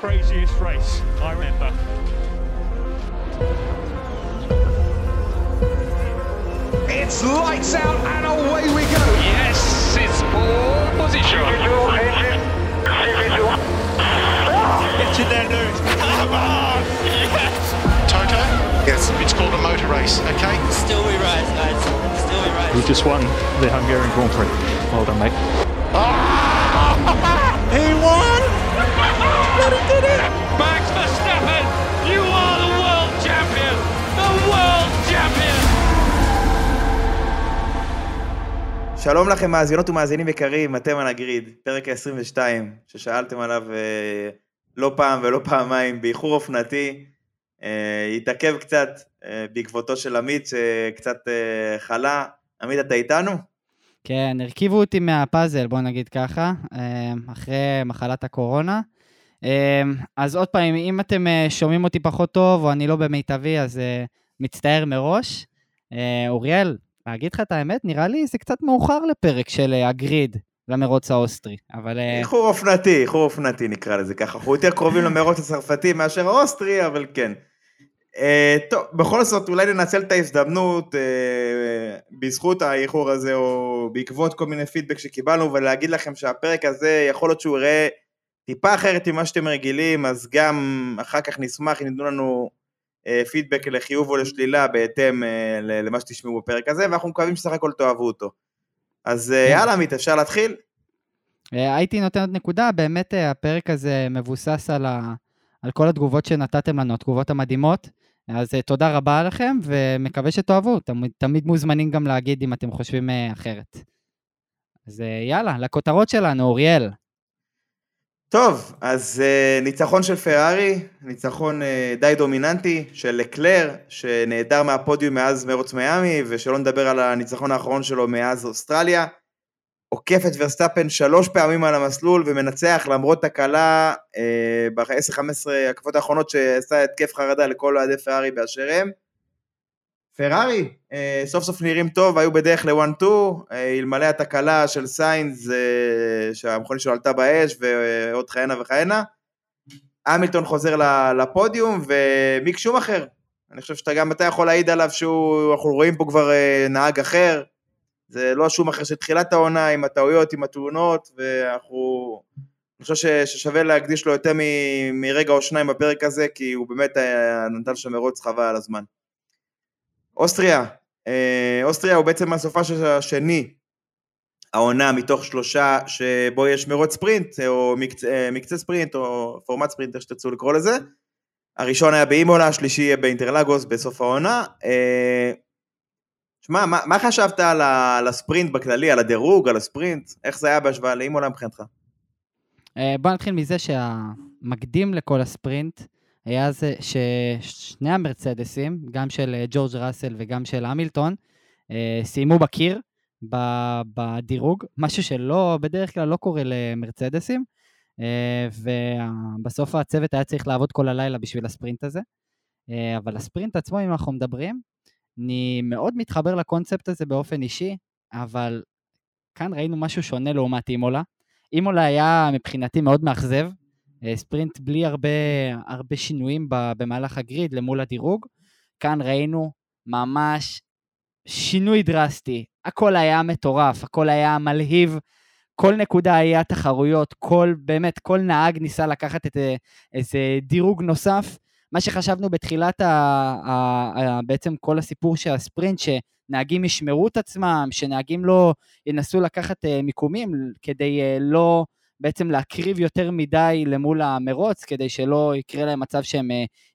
craziest race I remember. It's lights out and away we go. Yes, it's pole position. It's in there, Lewis. Come on! Yes! Toto? Yes. It's called a motor race, okay? Still we rise, guys. Still we rise. You just won the Hungarian Grand Prix. Well done, mate. He did it! Max Verstappen, you are the world champion. The world champion. שלום לכם מאזינות ומאזינים יקרים, אתם על הגריד, פרק ה-22, ששאלתם עליו אה, לא פעם ולא פעמיים, באיחור אופנתי, אה, התעכב קצת אה, בעקבותו של עמית שקצת אה, חלה. עמית, אתה איתנו? כן, הרכיבו אותי מהפאזל, בוא נגיד ככה, אה, אחרי מחלת הקורונה. אה, אז עוד פעם, אם אתם אה, שומעים אותי פחות טוב, או אני לא במיטבי, אז אה, מצטער מראש. אה, אוריאל, להגיד לך את האמת, נראה לי זה קצת מאוחר לפרק של ה grid למרוץ האוסטרי, אבל... איחור אופנתי, איחור אופנתי נקרא לזה ככה. אנחנו יותר קרובים למרוץ הצרפתי מאשר האוסטרי, אבל כן. אה, טוב, בכל זאת, אולי ננצל את ההזדמנות אה, בזכות האיחור הזה, או בעקבות כל מיני פידבק שקיבלנו, ולהגיד לכם שהפרק הזה, יכול להיות שהוא יראה טיפה אחרת ממה שאתם רגילים, אז גם אחר כך נשמח אם ייתנו לנו פידבק לחיוב או לשלילה בהתאם uh, למה שתשמעו בפרק הזה, ואנחנו מקווים שסך הכל תאהבו אותו. אז uh, יאללה, עמית, אפשר להתחיל? אה, הייתי נותן עוד נקודה, באמת אה, הפרק הזה מבוסס על, ה, על כל התגובות שנתתם לנו, התגובות המדהימות. אז אה, תודה רבה לכם, ומקווה שתאהבו. תמיד, תמיד מוזמנים גם להגיד אם אתם חושבים אה, אחרת. אז אה, יאללה, לכותרות שלנו, אוריאל. טוב, אז uh, ניצחון של פרארי, ניצחון uh, די דומיננטי של לקלר, שנעדר מהפודיום מאז מרוץ מיאמי, ושלא נדבר על הניצחון האחרון שלו מאז אוסטרליה. עוקף את ורסטאפן שלוש פעמים על המסלול ומנצח למרות תקלה uh, ב-10-15 הקפות האחרונות שעשה התקף חרדה לכל אוהדי פרארי באשר הם. פרארי, אה, סוף סוף נראים טוב, היו בדרך ל-1-2, אה, אלמלא התקלה של סיינס אה, שהמכונית שלו עלתה באש ועוד כהנה וכהנה. המילטון חוזר לפודיום ומיק שומאחר, אני חושב שאתה גם אתה יכול להעיד עליו שהוא, אנחנו רואים פה כבר נהג אחר, זה לא שומאחר של תחילת העונה עם הטעויות, עם התאונות, ואנחנו, אני חושב ששווה להקדיש לו יותר מרגע או שניים בפרק הזה, כי הוא באמת נתן שם מרוץ חבל על הזמן. אוסטריה, אוסטריה הוא בעצם הסופש השני, העונה מתוך שלושה שבו יש מרוץ ספרינט, או מקצה, מקצה ספרינט, או פורמט ספרינט, איך שתרצו לקרוא לזה. הראשון היה באימולה, השלישי יהיה באינטרלגוס בסוף העונה. שמע, מה, מה חשבת על הספרינט בכללי, על הדירוג, על הספרינט? איך זה היה בהשוואה לאימולה מבחינתך? בוא נתחיל מזה שהמקדים לכל הספרינט, היה זה ששני המרצדסים, גם של ג'ורג' ראסל וגם של המילטון, סיימו בקיר בדירוג, משהו שלא, בדרך כלל לא קורה למרצדסים, ובסוף הצוות היה צריך לעבוד כל הלילה בשביל הספרינט הזה. אבל הספרינט עצמו, אם אנחנו מדברים, אני מאוד מתחבר לקונספט הזה באופן אישי, אבל כאן ראינו משהו שונה לעומת אימולה. אימולה היה מבחינתי מאוד מאכזב, ספרינט בלי הרבה, הרבה שינויים במהלך הגריד למול הדירוג. כאן ראינו ממש שינוי דרסטי, הכל היה מטורף, הכל היה מלהיב, כל נקודה היה תחרויות, כל, באמת, כל נהג ניסה לקחת את איזה דירוג נוסף. מה שחשבנו בתחילת ה, ה, ה, בעצם כל הסיפור של הספרינט, שנהגים ישמרו את עצמם, שנהגים לא ינסו לקחת מיקומים כדי לא... בעצם להקריב יותר מדי למול המרוץ, כדי שלא יקרה להם מצב שהם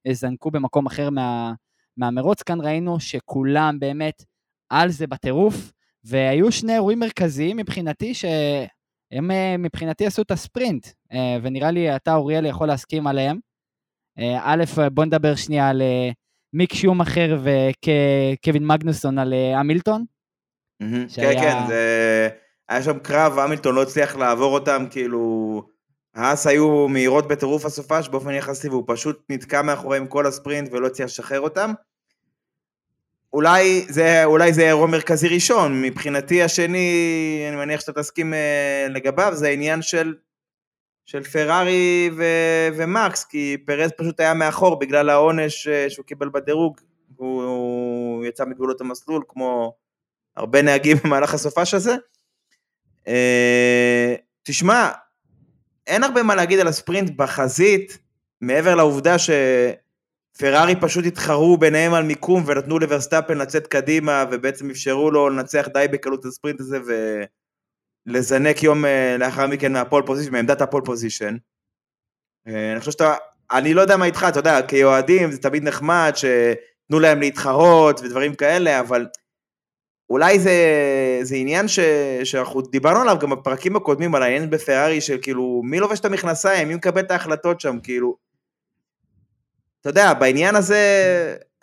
יזנקו במקום אחר מה, מהמרוץ. כאן ראינו שכולם באמת על זה בטירוף, והיו שני אירועים מרכזיים מבחינתי, שהם מבחינתי עשו את הספרינט, ונראה לי אתה, אוריאל, יכול להסכים עליהם. א', בוא נדבר שנייה על מיק שומאחר וקווין מגנוסון על המילטון. כן, כן, זה... היה שם קרב, המילטון לא הצליח לעבור אותם, כאילו... האס היו מהירות בטירוף הסופש באופן יחסי, והוא פשוט נתקע מאחוריהם כל הספרינט ולא הצליח לשחרר אותם. אולי זה, אולי זה אירוע מרכזי ראשון, מבחינתי השני, אני מניח שאתה תסכים לגביו, זה העניין של של פרארי ו- ומקס, כי פרז פשוט היה מאחור בגלל העונש אה, שהוא קיבל בדירוג, הוא, הוא יצא מגבולות המסלול, כמו הרבה נהגים במהלך הסופש הזה. אה, תשמע, אין הרבה מה להגיד על הספרינט בחזית, מעבר לעובדה שפרארי פשוט התחרו ביניהם על מיקום ונתנו לוורסטאפן לצאת קדימה ובעצם אפשרו לו לנצח די בקלות את הספרינט הזה ולזנק יום אה, לאחר מכן מה pole position, מעמדת ה pole position. אה, אני חושב שאתה, אני לא יודע מה איתך, אתה יודע, כאוהדים זה תמיד נחמד שתנו להם להתחרות ודברים כאלה, אבל אולי זה, זה עניין ש, שאנחנו דיברנו עליו גם בפרקים הקודמים, על העניין בפרארי של כאילו, מי לובש את המכנסיים, מי מקבל את ההחלטות שם, כאילו. אתה יודע, בעניין הזה,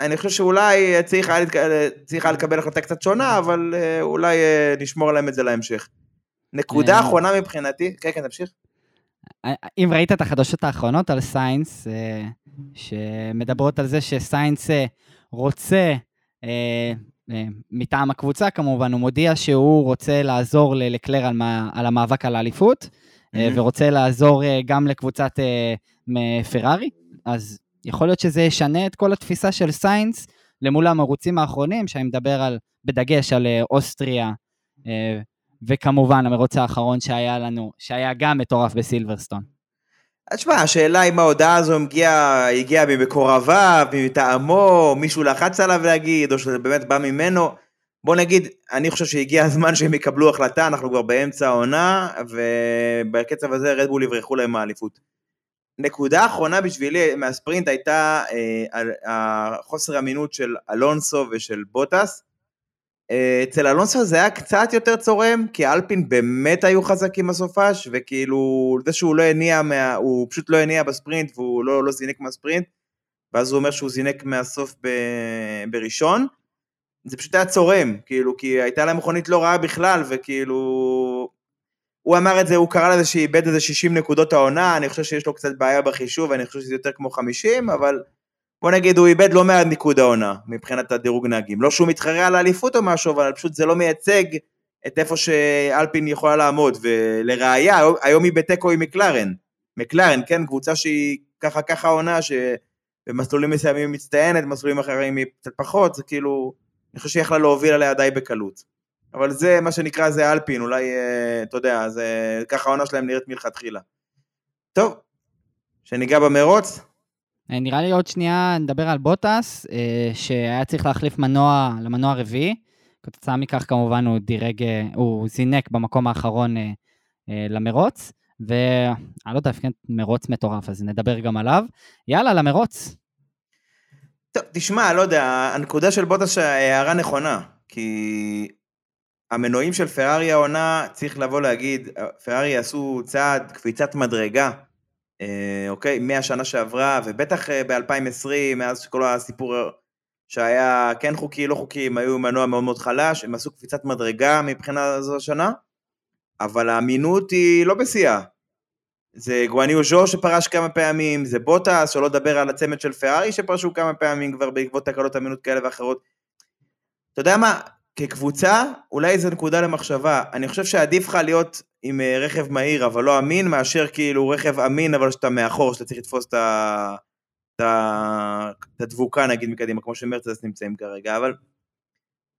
אני חושב שאולי צריך היה, להתק- צריך היה לקבל החלטה קצת שונה, אבל אה, אולי אה, נשמור עליהם את זה להמשך. נקודה אה, אחרונה מבחינתי, כן, כן, תמשיך. אם ראית את החדשות האחרונות על סיינס, אה, שמדברות על זה שסיינס אה, רוצה, אה, אה, מטעם הקבוצה כמובן, הוא מודיע שהוא רוצה לעזור ללקלר על, מה- על המאבק על האליפות, אה, Mhm. ורוצה לעזור אה, גם לקבוצת אה, מפרארי, אז יכול להיות שזה ישנה את כל התפיסה של סיינס למול המרוצים האחרונים, שאני מדבר על, בדגש על אה, אוסטריה, אה, וכמובן המרוץ האחרון שהיה לנו, שהיה גם מטורף בסילברסטון. אז שמע, השאלה אם ההודעה הזו הגיעה, הגיעה ממקורביו, מטעמו, מישהו לחץ עליו להגיד, או שזה באמת בא ממנו. בוא נגיד, אני חושב שהגיע הזמן שהם יקבלו החלטה, אנחנו כבר באמצע העונה, ובקצב הזה רדבול יברחו להם מהאליפות. נקודה אחרונה בשבילי מהספרינט הייתה אה, החוסר אמינות של אלונסו ושל בוטס. אה, אצל אלונסו זה היה קצת יותר צורם, כי האלפין באמת היו חזקים בסופש, וכאילו, זה שהוא לא הניע, מה, הוא פשוט לא הניע בספרינט, והוא לא, לא זינק מהספרינט, ואז הוא אומר שהוא זינק מהסוף ב, בראשון, זה פשוט היה צורם, כאילו, כי הייתה להם מכונית לא רעה בכלל, וכאילו... הוא אמר את זה, הוא קרא לזה שאיבד איזה 60 נקודות העונה, אני חושב שיש לו קצת בעיה בחישוב, אני חושב שזה יותר כמו 50, אבל בוא נגיד, הוא איבד לא מעט ניקוד העונה, מבחינת הדירוג נהגים. לא שהוא מתחרה על האליפות או משהו, אבל פשוט זה לא מייצג את איפה שאלפין יכולה לעמוד. ולראיה, היום היא בתיקו עם מקלרן. מקלרן, כן, קבוצה שהיא ככה ככה עונה, שבמסלולים מסוימים היא מצטיינת, במסלולים אחרים היא קצת פחות, זה כאילו, אני חושב שהיא יכלה להוביל עליה די בקלות. אבל זה מה שנקרא, זה אלפין, אולי, אה, אתה יודע, זה ככה העונה שלהם נראית מלכתחילה. טוב, שניגע במרוץ. אה, נראה לי עוד שנייה נדבר על בוטס, אה, שהיה צריך להחליף מנוע למנוע רביעי. כתוצאה מכך כמובן הוא דירג, אה, הוא זינק במקום האחרון למרוץ, ואני לא יודע, מרוץ מטורף, אז נדבר גם עליו. יאללה, למרוץ. טוב, תשמע, לא יודע, הנקודה של בוטס הערה נכונה, כי המנועים של פרארי העונה, צריך לבוא להגיד, פרארי עשו צעד, קפיצת מדרגה, אוקיי, מהשנה שעברה, ובטח אה, ב-2020, מאז שכל הסיפור שהיה כן חוקי, לא חוקי, הם היו מנוע מאוד מאוד חלש, הם עשו קפיצת מדרגה מבחינה זו השנה, אבל האמינות היא לא בשיאה. זה גואניו ז'ו שפרש כמה פעמים, זה בוטס, שלא לדבר על הצמד של פרארי שפרשו כמה פעמים כבר בעקבות תקלות אמינות כאלה ואחרות. אתה יודע מה, כקבוצה, אולי זו נקודה למחשבה. אני חושב שעדיף לך להיות עם אה, רכב מהיר אבל לא אמין, מאשר כאילו רכב אמין אבל שאתה מאחור, שאתה צריך לתפוס את ה... את ה- את הדבוקה נגיד מקדימה, כמו שמרצדס נמצאים כרגע, אבל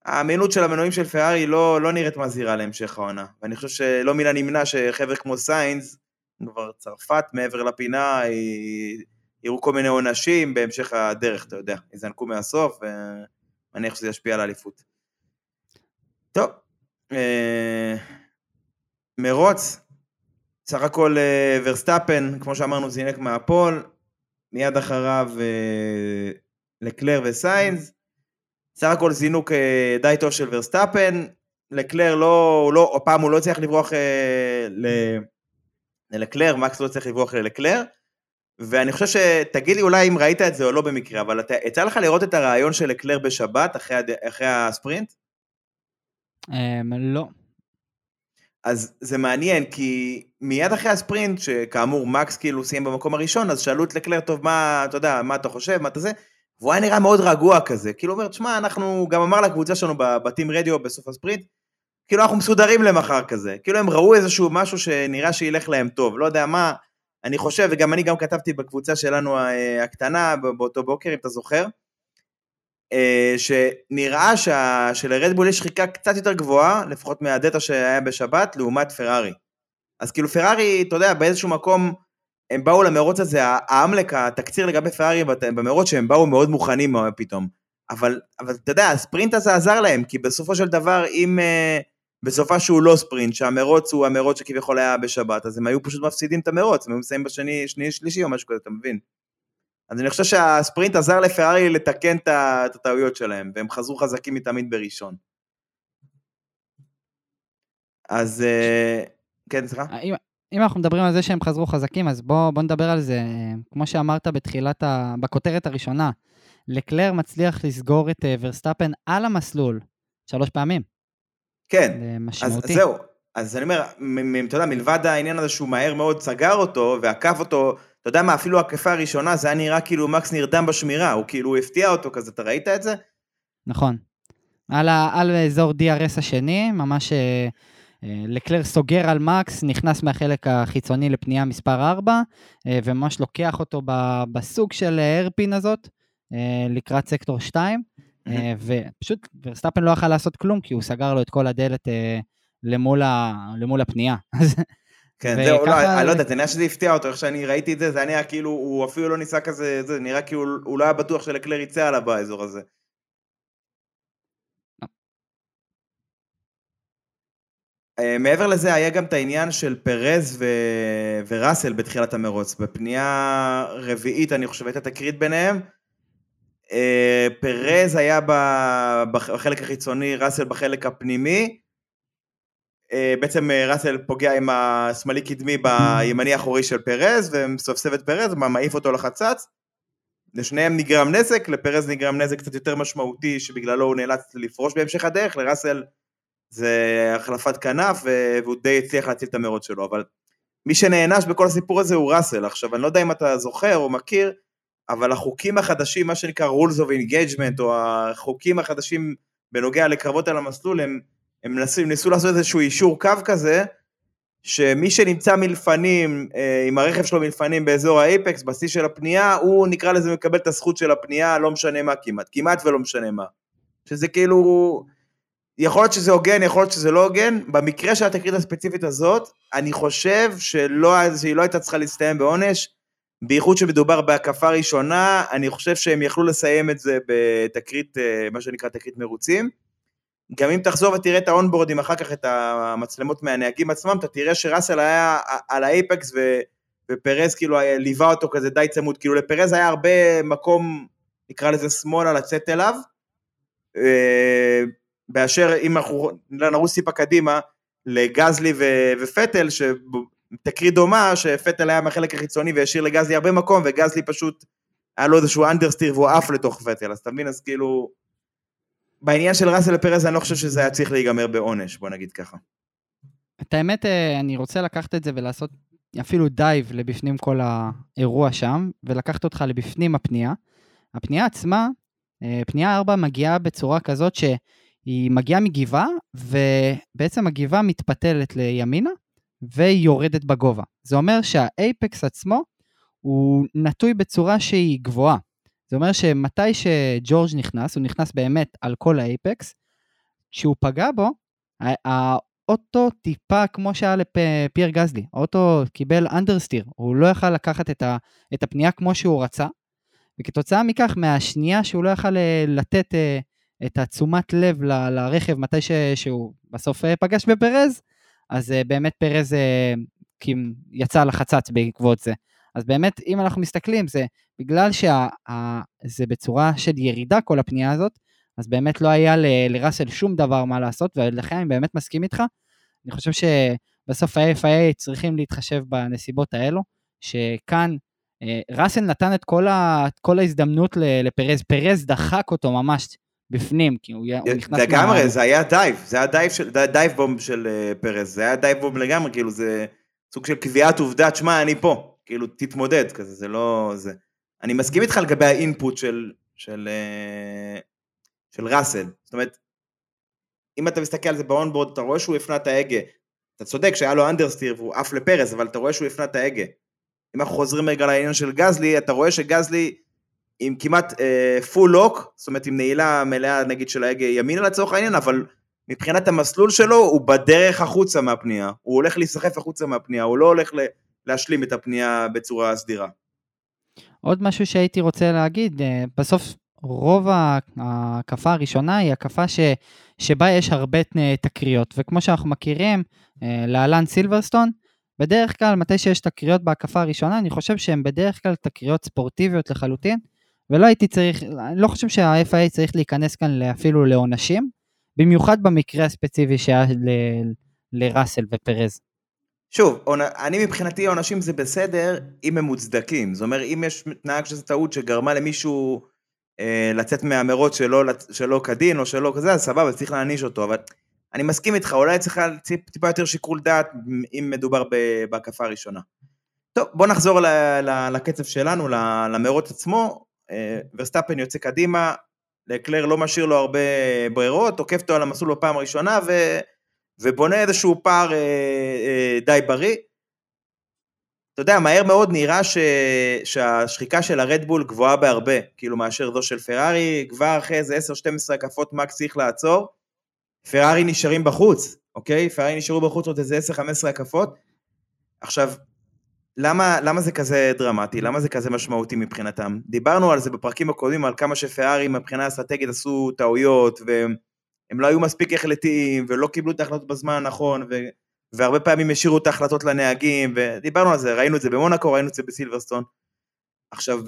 האמינות של המנועים של פרארי לא, לא נראית מזהירה להמשך העונה, ואני חושב שלא מן הנמנע שחבר'ה כמו סיינס, כבר צרפת מעבר לפינה, י- יראו כל מיני עונשים בהמשך הדרך, אתה יודע, יזנקו מהסוף, ומניח שזה ישפיע על האליפות. טוב, אה, מרוץ, סך הכל אה, ורסטאפן, כמו שאמרנו, זינק מה pole, מיד אחריו אה, לקלר וסיינס, סך הכל זינוק אה, די טוב של ורסטאפן, לקלר לא, לא, הפעם הוא לא הצליח לברוח ללקלר, מקס לא הצליח לברוח ללקלר, ואני חושב שתגיד לי אולי אם ראית את זה או לא במקרה, אבל אתה, יצא לך לראות את הריאיון של לקלר בשבת אחרי, אחרי הספרינט? לא. אז זה מעניין, כי מיד אחרי הספרינט, שכאמור מקס כאילו סיים במקום הראשון, אז שאלו את לקלר, טוב, מה, אתה יודע, מה אתה חושב, מה אתה זה, והוא היה נראה מאוד רגוע כזה, כאילו אומר, תשמע, אנחנו, גם אמר לקבוצה שלנו בבתים רדיו בסוף הספרינט, כאילו אנחנו מסודרים למחר כזה, כאילו הם ראו איזשהו משהו שנראה שילך להם טוב, לא יודע מה, אני חושב, וגם אני גם כתבתי בקבוצה שלנו אה, הקטנה באותו בוקר, אם אתה זוכר, שנראה שה... שלרדבול יש שחיקה קצת יותר גבוהה, לפחות מהדטה שהיה בשבת, לעומת פרארי. אז כאילו פרארי, אתה יודע, באיזשהו מקום, הם באו למרוץ הזה, האמלק, התקציר לגבי פרארי במרוץ, שהם באו מאוד מוכנים פתאום. אבל, אבל אתה יודע, הספרינט הזה עזר להם, כי בסופו של דבר, אם uh, בסופה שהוא לא ספרינט, שהמרוץ הוא המרוץ שכביכול היה בשבת, אז הם היו פשוט מפסידים את המרוץ, הם היו מסיימים בשני, שני, שלישי או משהו כזה, אתה מבין? אז אני חושב שהספרינט עזר לפרארי לתקן את הטעויות שלהם, והם חזרו חזקים מתמיד בראשון. אז uh, כן, סליחה? אם, אם אנחנו מדברים על זה שהם חזרו חזקים, אז בוא, בוא נדבר על זה. כמו שאמרת בתחילת, ה... בכותרת הראשונה, לקלר מצליח לסגור את אה, ורסטאפן על המסלול שלוש פעמים. כן, משמעותי. אז זהו. אז אני אומר, אתה יודע, מלבד העניין הזה שהוא מהר מאוד סגר אותו ועקף אותו, אתה יודע מה, אפילו הקפה הראשונה זה היה נראה כאילו מקס נרדם בשמירה, הוא כאילו הפתיע אותו כזה, אתה ראית את זה? נכון. על, ה, על אזור DRS השני, ממש אה, אה, לקלר סוגר על מקס, נכנס מהחלק החיצוני לפנייה מספר 4, וממש לוקח אותו בסוג של ארפין הזאת, אה, לקראת סקטור 2, אה, ופשוט ורסטאפן לא יכל לעשות כלום, כי הוא סגר לו את כל הדלת אה, למול, ה, למול הפנייה. כן, זהו, לא, אני לא יודע, זה נראה שזה הפתיע אותו, איך שאני ראיתי את זה, זה נראה כאילו, הוא אפילו לא ניסה כזה, זה נראה כאילו, הוא לא היה בטוח שלקלר יצא עליו באזור הזה. מעבר לזה, היה גם את העניין של פרז ו... וראסל בתחילת המרוץ. בפנייה רביעית, אני חושב, הייתה תקרית ביניהם, אה, פרז היה בחלק החיצוני, ראסל בחלק הפנימי. אה, בעצם אה, ראסל פוגע עם השמאלי קדמי בימני האחורי של פרז, ומסובסב את פרז, ומעיף אותו לחצץ. לשניהם נגרם נזק, לפרז נגרם נזק קצת יותר משמעותי, שבגללו הוא נאלץ לפרוש בהמשך הדרך, לראסל זה החלפת כנף, והוא די הצליח להציל את המרוץ שלו, אבל מי שנענש בכל הסיפור הזה הוא ראסל. עכשיו, אני לא יודע אם אתה זוכר או מכיר, אבל החוקים החדשים, מה שנקרא rules of engagement, או החוקים החדשים בנוגע לקרבות על המסלול, הם, הם ניסו, ניסו לעשות איזשהו אישור קו כזה, שמי שנמצא מלפנים, אה, עם הרכב שלו מלפנים באזור האייפקס, בשיא של הפנייה, הוא נקרא לזה מקבל את הזכות של הפנייה, לא משנה מה כמעט, כמעט ולא משנה מה. שזה כאילו, יכול להיות שזה הוגן, יכול להיות שזה לא הוגן, במקרה של התקרית הספציפית הזאת, אני חושב שלא, שהיא לא הייתה צריכה להסתיים בעונש, בייחוד שמדובר בהקפה ראשונה, אני חושב שהם יכלו לסיים את זה בתקרית, אה, מה שנקרא תקרית מרוצים. גם אם תחזור ותראה את האונבורדים אחר כך, את המצלמות מהנהגים עצמם, אתה תראה שראסל היה על האייפקס ו, ופרז כאילו ליווה אותו כזה די צמוד, כאילו לפרז היה הרבה מקום, נקרא לזה שמאלה, לצאת אליו, אה, באשר אם אנחנו נרוץ טיפה קדימה, לגזלי ופטל, תקרית דומה, שפטל היה מהחלק החיצוני והשאיר לגזלי הרבה מקום, וגזלי פשוט, היה לו איזשהו אנדרסטיר והוא עף לתוך פטל, אז אתה מבין, אז כאילו, בעניין של ראסל פרז אני לא חושב שזה היה צריך להיגמר בעונש, בוא נגיד ככה. את האמת, אה, אני רוצה לקחת את זה ולעשות אפילו dive לבפנים כל האירוע שם, ולקחת אותך לבפנים הפנייה. הפנייה עצמה, אה, פנייה 4 מגיעה בצורה כזאת שהיא מגיעה מגבעה, ובעצם הגבעה מתפתלת לימינה, ויורדת בגובה. זה אומר שה apex עצמו הוא נטוי בצורה שהיא גבוהה. זה אומר שמתי שג'ורג' נכנס, הוא נכנס באמת על כל האייפקס, כשהוא פגע בו, האוטו טיפה כמו שהיה לפייר גזלי, האוטו קיבל אנדרסטיר, הוא לא יכל לקחת את, ה, את הפנייה כמו שהוא רצה, וכתוצאה מכך, מהשנייה שהוא לא יכל אה, לתת אה, את התשומת לב ל, לרכב מתי ש, שהוא בסוף אה, פגש בפרז, אז באמת פרז יצא לחצץ בעקבות זה. אז באמת, אם אנחנו מסתכלים, זה בגלל שזה בצורה של ירידה כל הפנייה הזאת, אז באמת לא היה ל- לראסל שום דבר מה לעשות, ולכן אני באמת מסכים איתך. אני חושב שבסוף ה-FIA צריכים להתחשב בנסיבות האלו, שכאן אה, ראסל נתן את כל, ה- כל ההזדמנות לפרז, פרז דחק אותו ממש בפנים, כי הוא, הוא נכנס... לגמרי, זה היה dive, זה היה dive, של, dive bomb של אה, פרס, זה היה dive bomb לגמרי, כאילו זה סוג של קביעת עובדה, תשמע, אני פה, כאילו, תתמודד, כזה, זה לא... זה... אני מסכים איתך לגבי ה input של, של, אה, של ראסל, זאת אומרת, אם אתה מסתכל על זה ב onboard, אתה רואה שהוא הפנה את ההגה, אתה צודק שהיה לו understeer והוא עף לפרס, אבל אתה רואה שהוא הפנה את ההגה. אם אנחנו חוזרים רגע לעניין של גזלי, אתה רואה שגזלי עם כמעט full אה, lock, זאת אומרת עם נעילה מלאה נגיד של ההגה ימינה לצורך העניין, אבל מבחינת המסלול שלו הוא בדרך החוצה מהפנייה, הוא הולך להיסחף החוצה מהפנייה, הוא לא הולך להשלים את הפנייה בצורה סדירה. עוד משהו שהייתי רוצה להגיד, אה, בסוף רוב ההקפה הראשונה היא הקפה ש, שבה יש הרבה תקריות, וכמו שאנחנו מכירים, אה, להלן סילברסטון, בדרך כלל מתי שיש תקריות בהקפה הראשונה, אני חושב שהן בדרך כלל תקריות ספורטיביות לחלוטין, ולא הייתי צריך, אני לא חושב שה-FIA צריך להיכנס כאן אפילו לעונשים, במיוחד במקרה הספציפי שהיה לראסל ופרז. שוב, אני מבחינתי עונשים זה בסדר אם הם מוצדקים. זאת אומרת, אם יש נהג שזו טעות שגרמה למישהו אה, לצאת מהמרוץ שלא, שלא כדין או שלא כזה, אז סבבה, צריך להעניש אותו, אבל אני מסכים איתך, אולי צריך טיפה יותר שיקול דעת אם מדובר בהקפה הראשונה. טוב, בוא נחזור לקצב שלנו, למרוץ עצמו. אה, ורסטאפן יוצא קדימה, לקלר לא משאיר לו הרבה ברירות, תוקף אותו על המסלול בפעם הראשונה, ו... ובונה איזשהו פער אה, אה, די בריא. אתה יודע, מהר מאוד נראה ש... שהשחיקה של הרדבול גבוהה בהרבה, כאילו מאשר זו של פרארי, כבר אחרי איזה 10-12 הקפות מקס צריך לעצור. פרארי נשארים בחוץ, אוקיי? פרארי נשארו בחוץ עוד איזה 10-15 הקפות. עכשיו, למה, למה זה כזה דרמטי? למה זה כזה משמעותי מבחינתם? דיברנו על זה בפרקים הקודמים, על כמה שפרארי מבחינה אסטרטגית עשו טעויות, והם לא היו מספיק החלטיים, ולא קיבלו את ההחלטות בזמן הנכון, ו, והרבה פעמים השאירו את ההחלטות לנהגים, ודיברנו על זה, ראינו את זה במונאקו, ראינו את זה בסילברסטון. עכשיו,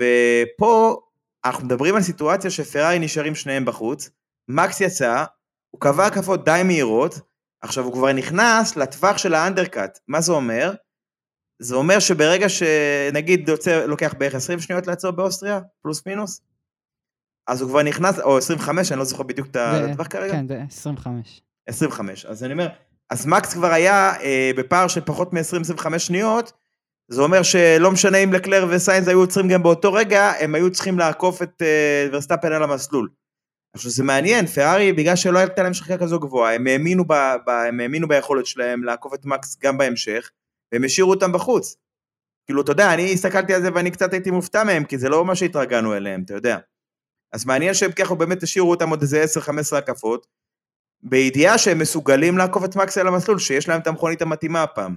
פה אנחנו מדברים על סיטואציה שפרארי נשארים שניהם בחוץ, מקס יצא, הוא קבע הקפות די מהירות, עכשיו הוא כבר נכנס לטווח של ה undercut, מה זה אומר? זה אומר שברגע שנגיד יוצא, לוקח בערך 20 שניות לעצור באוסטריה, פלוס מינוס, אז הוא כבר נכנס, או 25, אני לא זוכר בדיוק את הטווח כרגע. כן, זה 25. 25, אז אני אומר, אז מקס כבר היה אה, בפער של פחות מ-20-25 שניות, זה אומר שלא משנה אם לקלר וסיינס היו עוצרים גם באותו רגע, הם היו צריכים לעקוף את אה, ורסטאפן על המסלול. עכשיו זה מעניין, פרארי, בגלל שלא הייתה להם שחקה כזו גבוהה, הם האמינו, ב, ב, הם האמינו ביכולת שלהם לעקוף את מקס גם בהמשך, והם השאירו אותם בחוץ. כאילו, אתה יודע, אני הסתכלתי על זה ואני קצת הייתי מופתע מהם, כי זה לא מה שהתרגלנו אליהם, אתה יודע. אז מעניין שהם ככה באמת השאירו אותם עוד איזה 10-15 הקפות, בידיעה שהם מסוגלים לעקוף את מקס על המסלול, שיש להם את המכונית המתאימה הפעם.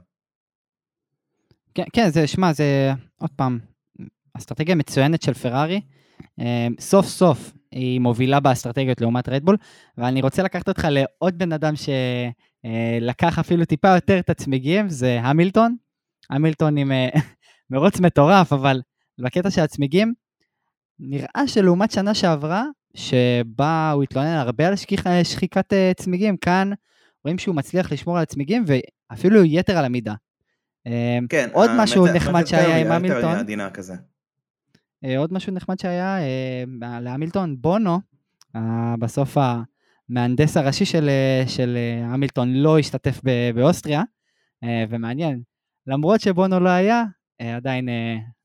כן, כן, זה, שמע, זה, עוד פעם, אסטרטגיה מצוינת של פרארי. אה, סוף סוף היא מובילה באסטרטגיות לעומת רדבול, ואני רוצה לקחת אותך לעוד בן אדם שלקח אפילו טיפה יותר את הצמיגים, זה המילטון. המילטון עם אה, מרוץ מטורף, אבל בקטע של הצמיגים, נראה שלעומת שנה שעברה, שבה הוא התלונן הרבה על שכיח, שחיקת אה, צמיגים, כאן רואים שהוא מצליח לשמור על הצמיגים, ואפילו יתר על המידה. כן, עוד משהו נחמד שהיה עם המילטון. אה, עוד משהו נחמד שהיה אה, להמילטון, בונו, אה, בסוף המהנדס הראשי של, של המילטון לא השתתף באוסטריה, ומעניין, למרות שבונו לא היה, עדיין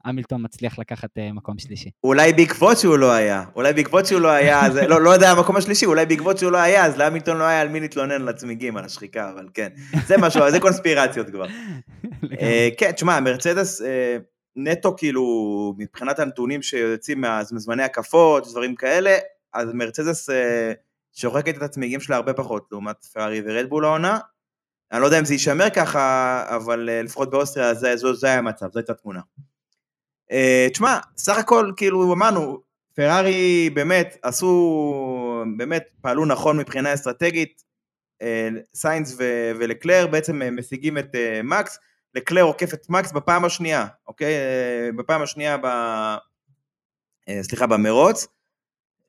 המילטון מצליח לקחת מקום שלישי. אולי בעקבות שהוא לא היה, אולי בעקבות שהוא לא היה, אז לא, לא יודע המקום השלישי, אולי בעקבות שהוא לא היה, אז להמילטון לא היה על מי להתלונן על הצמיגים, על השחיקה, אבל כן, זה משהו, זה קונספירציות כבר. כן, תשמע, מרצדס, נטו כאילו, מבחינת הנתונים שיוצאים מזמני הקפות, דברים כאלה, אז מרצדס אה, שוחקת את הצמיגים שלה הרבה פחות לעומת פרארי ורדבול העונה. אני לא יודע אם זה יישמר ככה, אבל אה, לפחות באוסטריה זה, זה, זה היה המצב, זו הייתה תמונה. אה, תשמע, סך הכל כאילו אמרנו, פרארי באמת עשו, באמת פעלו נכון מבחינה אסטרטגית, סיינס ולקלר בעצם משיגים את מקס, לקלר עוקף את מקס בפעם השנייה, אוקיי? אה, בפעם השנייה ב... אה, סליחה, במרוץ.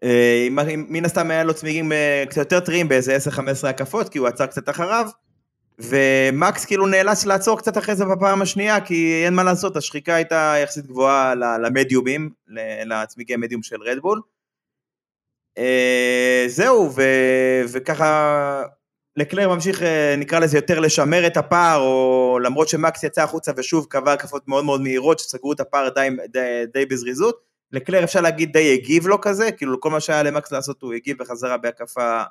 אה, מן הסתם היה לו צמיגים קצת יותר טריים באיזה 10-15 הקפות, כי הוא עצר קצת אחריו, ומקס כאילו נאלץ לעצור קצת אחרי זה בפעם השנייה, כי אין מה לעשות, השחיקה הייתה יחסית גבוהה למדיומים, לצמיגי המדיום של רדבול. זהו, ו... וככה לקלר ממשיך, אה, נקרא לזה, יותר לשמר את הפער, או למרות שמקס יצא החוצה ושוב קבע הקפות מאוד מאוד מהירות, שסגרו את הפער די, די, די בזריזות, לקלר אפשר להגיד די הגיב לו כזה, כאילו כל מה שהיה למקס לעשות הוא הגיב בחזרה בהקפה אה,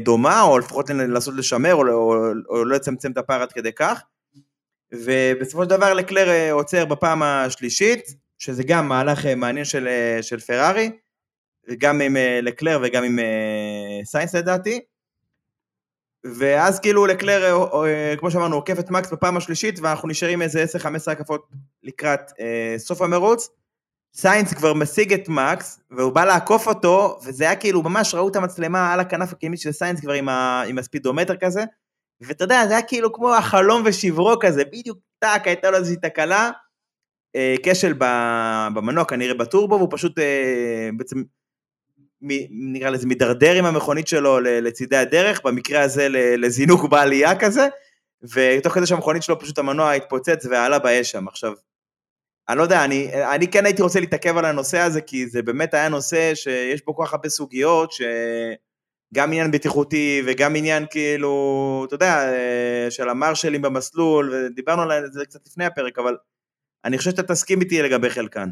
דומה, או לפחות לנסות לשמר, או, או, או לא לצמצם את הפער עד כדי כך. ובסופו של דבר לקלר אה, עוצר בפעם השלישית, שזה גם מהלך אה, מעניין של, אה, של פרארי, גם עם אה, לקלר וגם עם אה, סיינס לדעתי. ואז כאילו לקלר, אה, אה, כמו שאמרנו, עוקף את מקס בפעם השלישית, ואנחנו נשארים איזה 10-15 הקפות לקראת אה, סוף המרוץ. סיינס כבר משיג את מקס, והוא בא לעקוף אותו, וזה היה כאילו, ממש ראו את המצלמה על הכנף הקדמית של סיינס כבר עם, ה, עם הספידומטר כזה, ואתה יודע, זה היה כאילו כמו החלום ושברו כזה, בדיוק טאק, הייתה לו איזושהי תקלה, אה, כשל במנוע כנראה בטורבו, והוא פשוט אה, בעצם, מ- נקרא לזה, מידרדר עם המכונית שלו לצידי הדרך, במקרה הזה לזינוק בעלייה כזה, ותוך כדי שהמכונית שלו פשוט המנוע התפוצץ ועלה באש שם. עכשיו, אני לא יודע, אני, אני כן הייתי רוצה להתעכב על הנושא הזה, כי זה באמת היה נושא שיש בו כל כך הרבה סוגיות, שגם עניין בטיחותי וגם עניין כאילו, אתה יודע, אה, של המרשלים במסלול, ודיברנו על זה קצת לפני הפרק, אבל אני חושב שאתה תסכים איתי לגבי חלקן.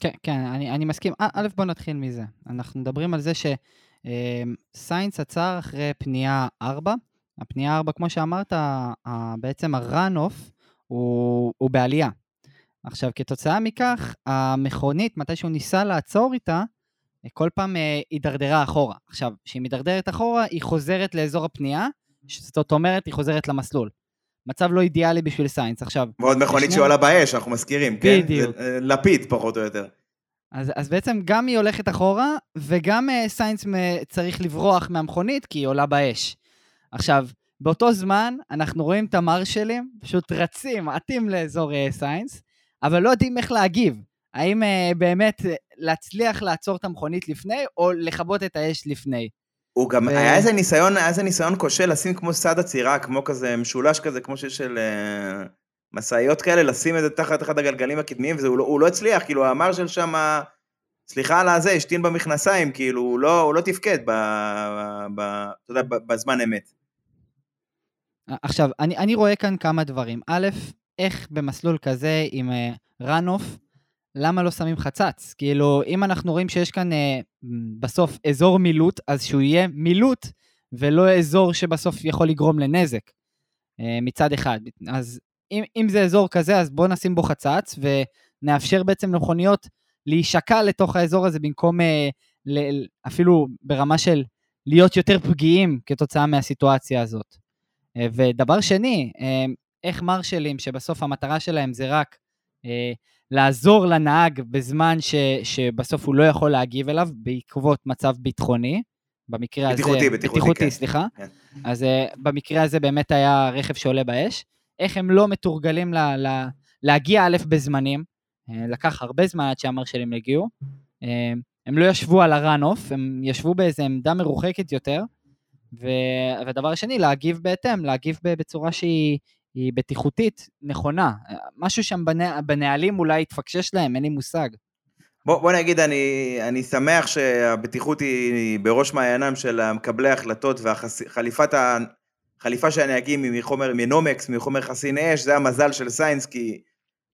כן, כן, אני, אני מסכים. א- א', בוא נתחיל מזה. אנחנו מדברים על זה שסיינס עצר אחרי פנייה 4. הפנייה 4, כמו שאמרת, בעצם ה-run-off הוא, הוא בעלייה. עכשיו, כתוצאה מכך, המכונית, מתי שהוא ניסה לעצור איתה, כל פעם אה, הידרדרה אחורה. עכשיו, כשהיא מידרדרת אחורה, היא חוזרת לאזור הפנייה, זאת אומרת, היא חוזרת למסלול. מצב לא אידיאלי בשביל סיינס. עכשיו, ועוד מכונית בשני- שעולה באש, אנחנו מזכירים, כן? בדיוק. אה, לפיד, פחות או יותר. אז, אז בעצם גם היא הולכת אחורה, וגם אה, סיינס אה, צריך לברוח מהמכונית כי היא עולה באש. עכשיו, באותו זמן אנחנו רואים את המרשלים פשוט רצים, עטים לאזור אה, סיינס, אבל לא יודעים איך להגיב. האם אה, באמת אה, להצליח לעצור את המכונית לפני, או לכבות את האש לפני. הוא גם, ו- היה איזה ניסיון, היה איזה ניסיון כושל לשים כמו סד עצירה, כמו כזה משולש כזה, כמו שיש של אה, משאיות כאלה, לשים את זה תחת אחד הגלגלים הקדמיים, והוא לא, לא הצליח, כאילו המרשל שם, סליחה על הזה, השתין במכנסיים, כאילו, הוא לא, הוא לא תפקד ב, ב, אתה יודע, ב- בזמן אמת. עכשיו, אני, אני רואה כאן כמה דברים. א', איך במסלול כזה עם uh, run-off, למה לא שמים חצץ? כאילו, אם אנחנו רואים שיש כאן uh, בסוף אזור מילוט, אז שהוא יהיה מילוט, ולא אזור שבסוף יכול לגרום לנזק uh, מצד אחד. אז אם, אם זה אזור כזה, אז בואו נשים בו חצץ, ונאפשר בעצם למכוניות להישקע לתוך האזור הזה במקום uh, ל, אפילו ברמה של להיות יותר פגיעים כתוצאה מהסיטואציה הזאת. אה, ודבר שני, אה, איך מרשלים, שבסוף המטרה שלהם זה רק אה, לעזור לנהג בזמן ש, שבסוף הוא לא יכול להגיב אליו בעקבות מצב ביטחוני, במקרה בטיחותי, הזה... בטיחותי, בטיחותי, כן. סליחה. כן. אז אה, במקרה הזה באמת היה רכב שעולה באש. איך הם לא מתורגלים ל, ל, להגיע א' בזמנים, אה, לקח הרבה זמן עד שהמרשלים הגיעו. אה, הם לא ישבו על ה-run-off, הם ישבו באיזו עמדה מרוחקת יותר, ו- והדבר השני, להגיב בהתאם, להגיב בצורה שהיא היא בטיחותית נכונה. משהו שם בנה- בנהלים אולי התפקשש להם, אין לי מושג. בוא, בוא נגיד, אני, אני שמח שהבטיחות היא בראש מעיינם של מקבלי ההחלטות והחליפת ה... חליפה של הנהגים היא מחומר, מנומקס, מחומר חסין אש, זה המזל של סיינס, כי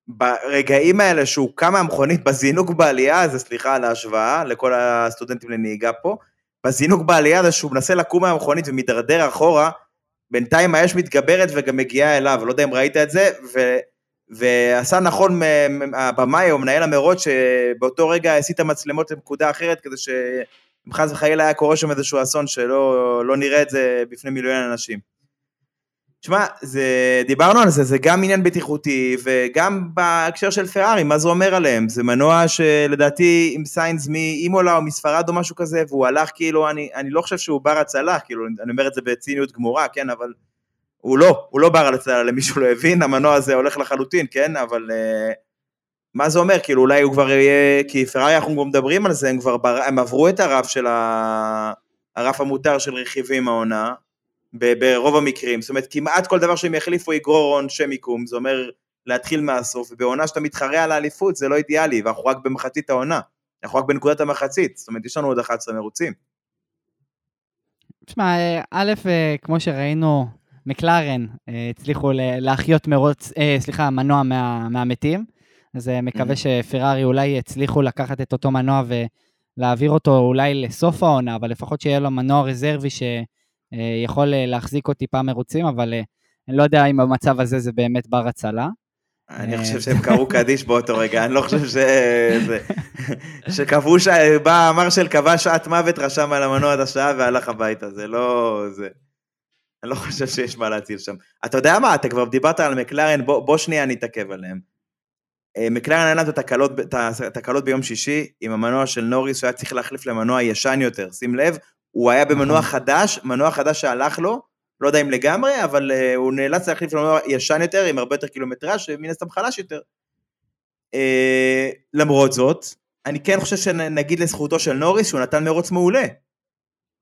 ברגעים האלה שהוא קם מהמכונית בזינוק בעלייה, זה סליחה על ההשוואה לכל הסטודנטים לנהיגה פה, בזינוק בעלייה זה שהוא מנסה לקום מהמכונית ומידרדר אחורה, בינתיים האש מתגברת וגם מגיעה אליו, לא יודע אם ראית את זה, ו... ועשה נכון הבמאי או מנהל המרוץ שבאותו רגע הסיט המצלמות לנקודה אחרת כדי שאם חס וחלילה היה קורה שם איזשהו אסון שלא לא נראה את זה בפני מיליון אנשים. תשמע, דיברנו על זה, זה גם עניין בטיחותי וגם בהקשר של פרארי, מה זה אומר עליהם? זה מנוע שלדעתי עם סיינס מאימולה או מספרד או משהו כזה, והוא הלך כאילו, אני, אני לא חושב שהוא בר הצלה, כאילו, אני אומר את זה בציניות גמורה, כן, אבל הוא לא, הוא לא בר על הצלה, למי שלא הבין, המנוע הזה הולך לחלוטין, כן, אבל uh, מה זה אומר? כאילו אולי הוא כבר יהיה, כי פרארי אנחנו כבר מדברים על זה, הם כבר, בר, הם עברו את הרף של ה... הרף המותר של רכיבים העונה, ברוב המקרים, זאת אומרת כמעט כל דבר שהם יחליפו יגרור עונשי מיקום, זה אומר להתחיל מהסוף, ובעונה שאתה מתחרה על האליפות זה לא אידיאלי, ואנחנו רק במחצית העונה, אנחנו רק בנקודת המחצית, זאת אומרת יש לנו עוד 11 מרוצים. תשמע, אה, א', אה, כמו שראינו, מקלרן אה, הצליחו להחיות מרוץ, סליחה, מנוע מה, מהמתים, אז מקווה Mhm. שפרארי אולי יצליחו לקחת את אותו מנוע ולהעביר אותו אולי לסוף העונה, אבל לפחות שיהיה לו מנוע רזרבי שיכול להחזיק עוד טיפה מרוצים, אבל אה, אני לא יודע אם במצב הזה זה באמת בר הצלה. אני אה, חושב שהם קראו קדיש באותו רגע, אני לא חושב ש... זה- שקבעו, ש... בא מרשל קבע שעת מוות, רשם על המנוע את השעה והלך הביתה, זה לא... זה... אני לא חושב שיש מה להציל שם. אתה יודע מה, אתה כבר דיברת על מקלרן, בוא, בוא שנייה נתעכב עליהם. אה, מקלרן היה להם את התקלות, ב- את התקלות ביום שישי עם המנוע של נוריס, שהיה צריך להחליף למנוע ישן יותר, שים לב, הוא היה במנוע נכון. חדש, מנוע חדש שהלך לו, לא יודע אם לגמרי, אבל uh, הוא נאלץ להחליף למנוע ישן יותר, עם הרבה יותר קילומטראז' שמן הסתם חלש יותר. Uh, למרות זאת, אני כן חושב שנגיד לזכותו של נוריס שהוא נתן מרוץ מעולה.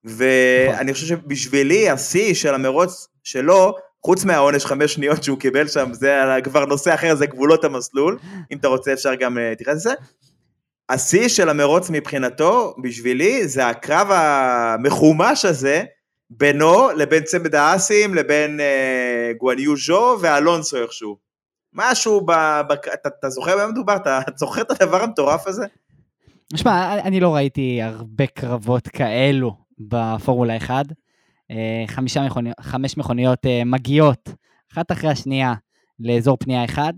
ואני חושב שבשבילי השיא של המרוץ שלו, חוץ מהעונש חמש שניות שהוא קיבל שם, זה כבר נושא אחר, זה גבולות המסלול, אם אתה רוצה אפשר גם אה, להתייחס לזה. השיא של המרוץ מבחינתו, בשבילי, זה הקרב המחומש הזה, בינו לבין צמד האסים, לבין אה, גואניו ז'ו ואלונסו איכשהו. משהו ב... ב אתה, אתה זוכר במה מדובר? אתה זוכר את הדבר המטורף הזה? שמע, אני- לא ראיתי הרבה קרבות כאלו בפורמולה 1. אה, חמישה מכוניות, חמש מכוניות אה, מגיעות, אחת אחרי השנייה, לאזור פנייה אחד.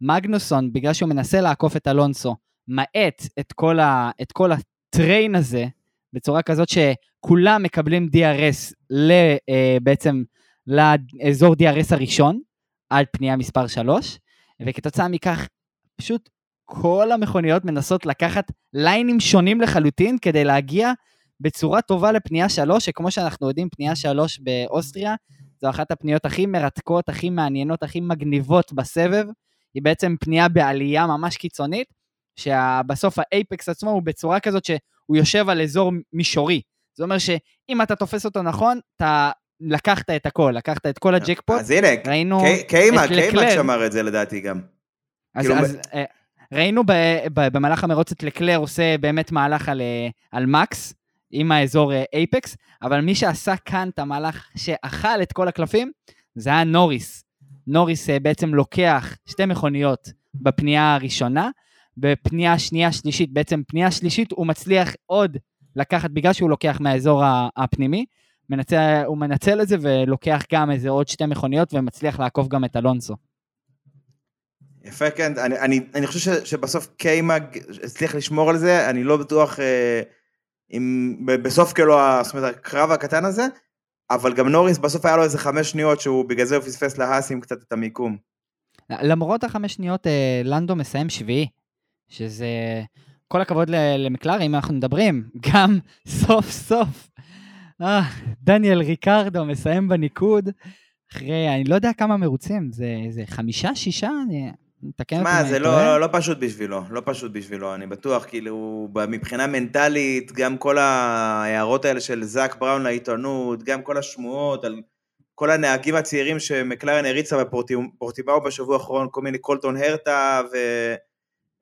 מגנוסון, בגלל שהוא מנסה לעקוף את אלונסו, מאט את כל, ה, את כל הטריין הזה, בצורה כזאת שכולם מקבלים DRS ל, אה, בעצם לאזור DRS הראשון, עד פנייה מספר 3, וכתוצאה מכך, פשוט כל המכוניות מנסות לקחת ליינים שונים לחלוטין כדי להגיע בצורה טובה לפנייה 3, שכמו שאנחנו יודעים, פנייה 3 באוסטריה, זו אחת הפניות הכי מרתקות, הכי מעניינות, הכי מגניבות בסבב. היא בעצם פנייה בעלייה ממש קיצונית, שבסוף האייפקס עצמו הוא בצורה כזאת שהוא יושב על אזור מישורי. זה אומר שאם אתה תופס אותו נכון, אתה לקחת את הכל, לקחת את כל הג'קפוט. אז הנה, ראינו קי- קיימק, קיימק. שמר את זה לדעתי גם. אז, כאילו, אז אה, ראינו ב, ב, במהלך המרוץ את לקלר עושה באמת מהלך על, אה, על מקס עם האזור אה, אייפקס, אבל מי שעשה כאן את המהלך שאכל את כל הקלפים, זה היה נוריס. נוריס בעצם לוקח שתי מכוניות בפנייה הראשונה, בפנייה שנייה שלישית, בעצם פנייה שלישית הוא מצליח עוד לקחת, בגלל שהוא לוקח מהאזור הפנימי, מנצל, הוא מנצל את זה ולוקח גם איזה עוד שתי מכוניות ומצליח לעקוף גם את אלונסו. יפה, כן, אני, אני, אני חושב ש, שבסוף קיימג הצליח לשמור על זה, אני לא בטוח אה, אם בסוף כאילו, זאת אומרת, הקרב הקטן הזה, אבל גם נוריס בסוף היה לו איזה חמש שניות שהוא בגלל זה הוא פספס להאסים קצת את המיקום. למרות החמש שניות, אה, לנדו מסיים שביעי, שזה... כל הכבוד ל- למקלרי, אם אנחנו מדברים, גם סוף סוף, אה, דניאל ריקרדו מסיים בניקוד, אחרי, אני לא יודע כמה מרוצים, זה, זה חמישה, שישה? אני... תקן אותי מה, זה לא. לא, לא פשוט בשבילו, לא פשוט בשבילו, אני בטוח, כאילו, מבחינה מנטלית, גם כל ההערות האלה של זאק בראון לעיתונות, גם כל השמועות על כל הנהגים הצעירים שמקלרן הריצה בפורטימאו בשבוע האחרון, כל מיני קולטון הרטה,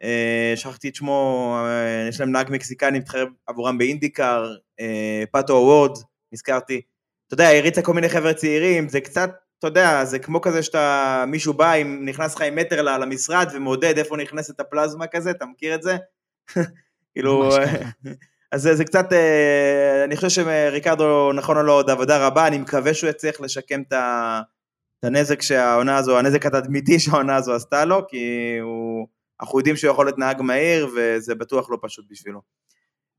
ושכחתי את שמו, אה, יש להם נהג מקסיקני מתחרב עבורם באינדיקר, אה, פאטו וורד, נזכרתי. אתה יודע, הריצה כל מיני חבר'ה צעירים, זה קצת, אתה יודע, זה כמו כזה שאתה, מישהו בא, עם, נכנס לך עם מטר למשרד ומודד איפה נכנסת הפלזמה כזה, אתה מכיר את זה? כאילו. אז זה, זה קצת, אה, אני חושב שריקרדו נכון לו עוד עבודה רבה, אני מקווה שהוא יצליח לשקם את, ה, את הנזק שהעונה הזו, הנזק התדמיתי שהעונה הזו עשתה לו, כי הוא, אנחנו יודעים שהוא יכול להיות נהג מהיר, וזה בטוח לא פשוט בשבילו.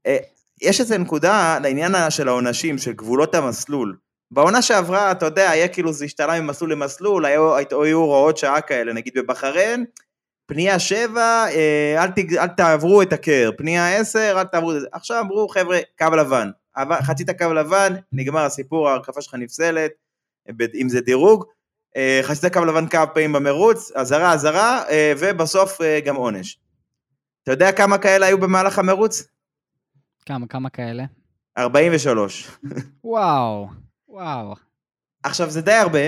אה, יש איזה נקודה לעניין של העונשים, של גבולות המסלול. בעונה שעברה, אתה יודע, היה כאילו זה השתנה ממסלול למסלול, היו, הוראות שעה כאלה, נגיד בבחריין, פנייה 7, אה, אל, תג, אל תעברו את הקר, פנייה 10, אל תעברו את זה. עכשיו אמרו, חבר'ה, קו לבן. חצית קו לבן, נגמר הסיפור, ההרכפה שלך נפסלת, ב- אם זה דירוג. אה, חצית קו לבן כמה פעמים במרוץ, אזהרה, אזהרה, אה, ובסוף אה, גם עונש. אתה יודע כמה כאלה היו במהלך המרוץ? כמה, כמה כאלה? 43. וואו, וואו. עכשיו, זה די הרבה.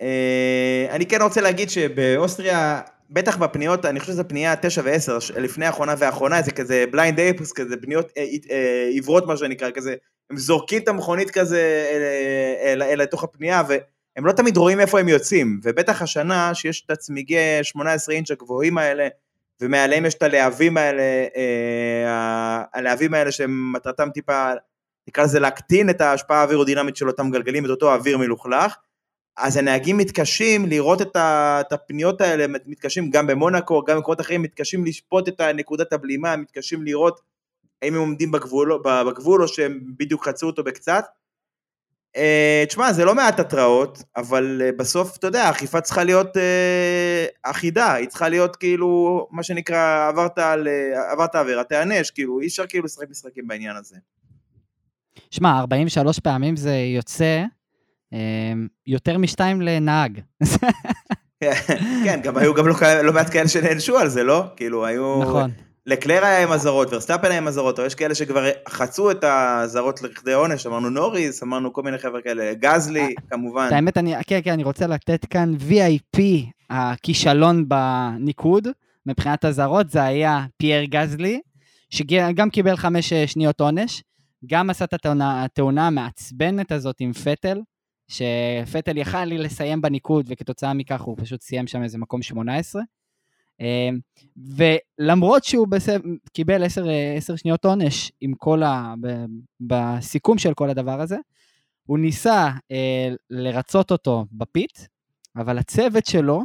אה, אני כן רוצה להגיד שבאוסטריה, בטח בפניות, אני חושב שזו פנייה 9 ו-10, לפני האחרונה והאחרונה, זה כזה בליינד אייפס, כזה פניות אה, אה, עיוורות, מה שנקרא, כזה, הם זורקים את המכונית כזה אל, אל, אל לתוך הפנייה, והם לא תמיד רואים איפה הם יוצאים, ובטח השנה, שיש את הצמיגי 18 אינץ' הגבוהים האלה, ומעליהם יש את הלהבים האלה, אה, הלהבים האלה שמטרתם טיפה, נקרא לזה להקטין את ההשפעה האווירודינמית של אותם גלגלים, את אותו אוויר מלוכלך. אז הנהגים מתקשים לראות את הפניות האלה, מתקשים גם במונאקו, גם במקומות אחרים, מתקשים לשפוט את נקודת הבלימה, מתקשים לראות האם הם עומדים בגבול, בגבול או שהם בדיוק חצו אותו בקצת. Uh, תשמע, זה לא מעט התראות, אבל uh, בסוף, אתה יודע, האכיפה צריכה להיות uh, אחידה, היא צריכה להיות כאילו, מה שנקרא, עברת, על, uh, עברת עבירה, תיענש, כאילו, אי אפשר כאילו לשחק משחקים בעניין הזה. שמע, 43 פעמים זה יוצא יותר משתיים לנהג. כן, גם היו גם לא, לא מעט כאלה שנענשו על זה, לא? כאילו, היו... נכון. לקלר היה עם אזהרות, ורסטאפן היה עם אזהרות, או יש כאלה שכבר חצו את האזהרות לכדי עונש, אמרנו נוריס, אמרנו כל מיני חבר'ה כאלה, גזלי, כמובן. האמת, אני, כן, כן, אני רוצה לתת כאן VIP, הכישלון בניקוד, מבחינת אזהרות, זה היה פייר גזלי, שגם קיבל חמש אה, שניות עונש, גם עשה את התאונה, התאונה המעצבנת הזאת עם פטל, שפטל יכל לי לסיים בניקוד, וכתוצאה מכך הוא פשוט סיים שם איזה מקום 18. אמ, ולמרות שהוא בסב... קיבל עשר, עשר שניות עונש עם כל ה... בסיכום של כל הדבר הזה, הוא ניסה אה, לרצות אותו בפית, אבל הצוות שלו,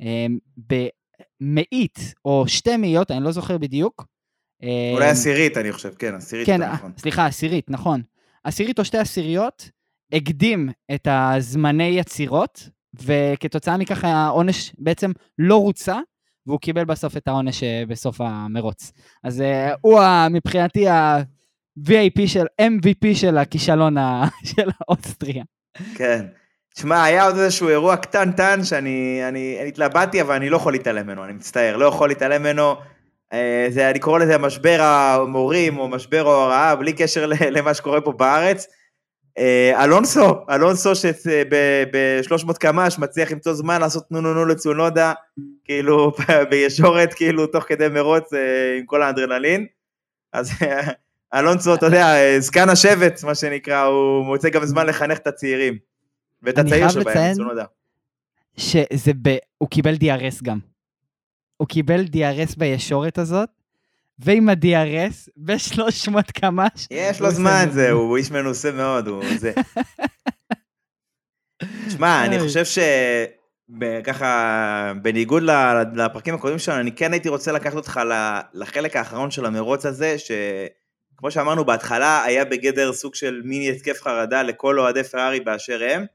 אה, במאית או שתי מאיות, אני לא זוכר בדיוק. אה, אולי עשירית, אני חושב, כן, עשירית, כן, נכון. סליחה, עשירית, נכון. עשירית או שתי עשיריות, הקדים את הזמני יצירות, וכתוצאה מכך העונש בעצם לא רוצע, והוא קיבל בסוף את העונש אה, בסוף המרוץ. אז uh, הוא מבחינתי ה-VIP של, MVP של הכישלון של האוסטריה. כן. תשמע, היה עוד איזשהו אירוע קטנטן שאני אני, אני התלבטתי, אבל אני לא יכול להתעלם ממנו, אני מצטער, לא יכול להתעלם ממנו. אה, זה, אני קורא לזה משבר המורים, או משבר ההוראה, בלי קשר למה שקורה פה בארץ. אה, אלונסו, אלונסו שב-300 קמ"ש מצליח למצוא זמן לעשות נו נו נו לצונודה, כאילו בישורת, כאילו תוך כדי מרוץ אה, עם כל האדרנלין. אז אלונסו, אתה יודע, זקן השבט, מה שנקרא, הוא מוצא גם זמן לחנך את הצעירים. ואת הצעיר שבהם, צונודה. שזה ב... הוא קיבל DRS גם. הוא קיבל DRS בישורת הזאת, ועם ה-DRS ב-300 קמ"ש. יש לו זמן, זה, הוא איש מנוסה מאוד, הוא זה. שמע, אני חושב ש... ככה, בניגוד לפרקים הקודמים שלנו, אני כן הייתי רוצה לקחת אותך לחלק האחרון של המרוץ הזה, שכמו שאמרנו בהתחלה, היה בגדר סוג של מיני התקף חרדה לכל אוהדי פרארי באשר הם.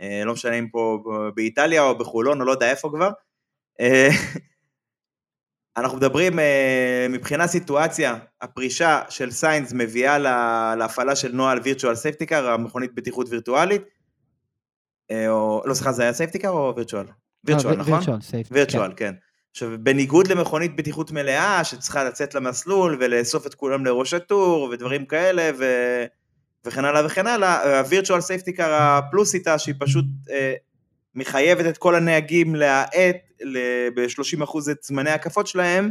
אה, לא משנה אם פה באיטליה או בחולון או לא יודע איפה כבר. אנחנו מדברים אה, מבחינה סיטואציה, הפרישה של סיינס מביאה להפעלה של נוהל virtual safety car, המכונית בטיחות וירטואלית, אה, או, לא סליחה, זה היה safety car או virtual? virtual, נכון? virtual, virtual, כן. עכשיו, בניגוד למכונית בטיחות מלאה, שצריכה לצאת למסלול ולאסוף את כולם לראש הטור ודברים כאלה, ו... וכן הלאה וכן הלאה, ה virtual safety car הפלוס איתה, שהיא פשוט אה, מחייבת את כל הנהגים להאט ב-30% את זמני ההקפות שלהם,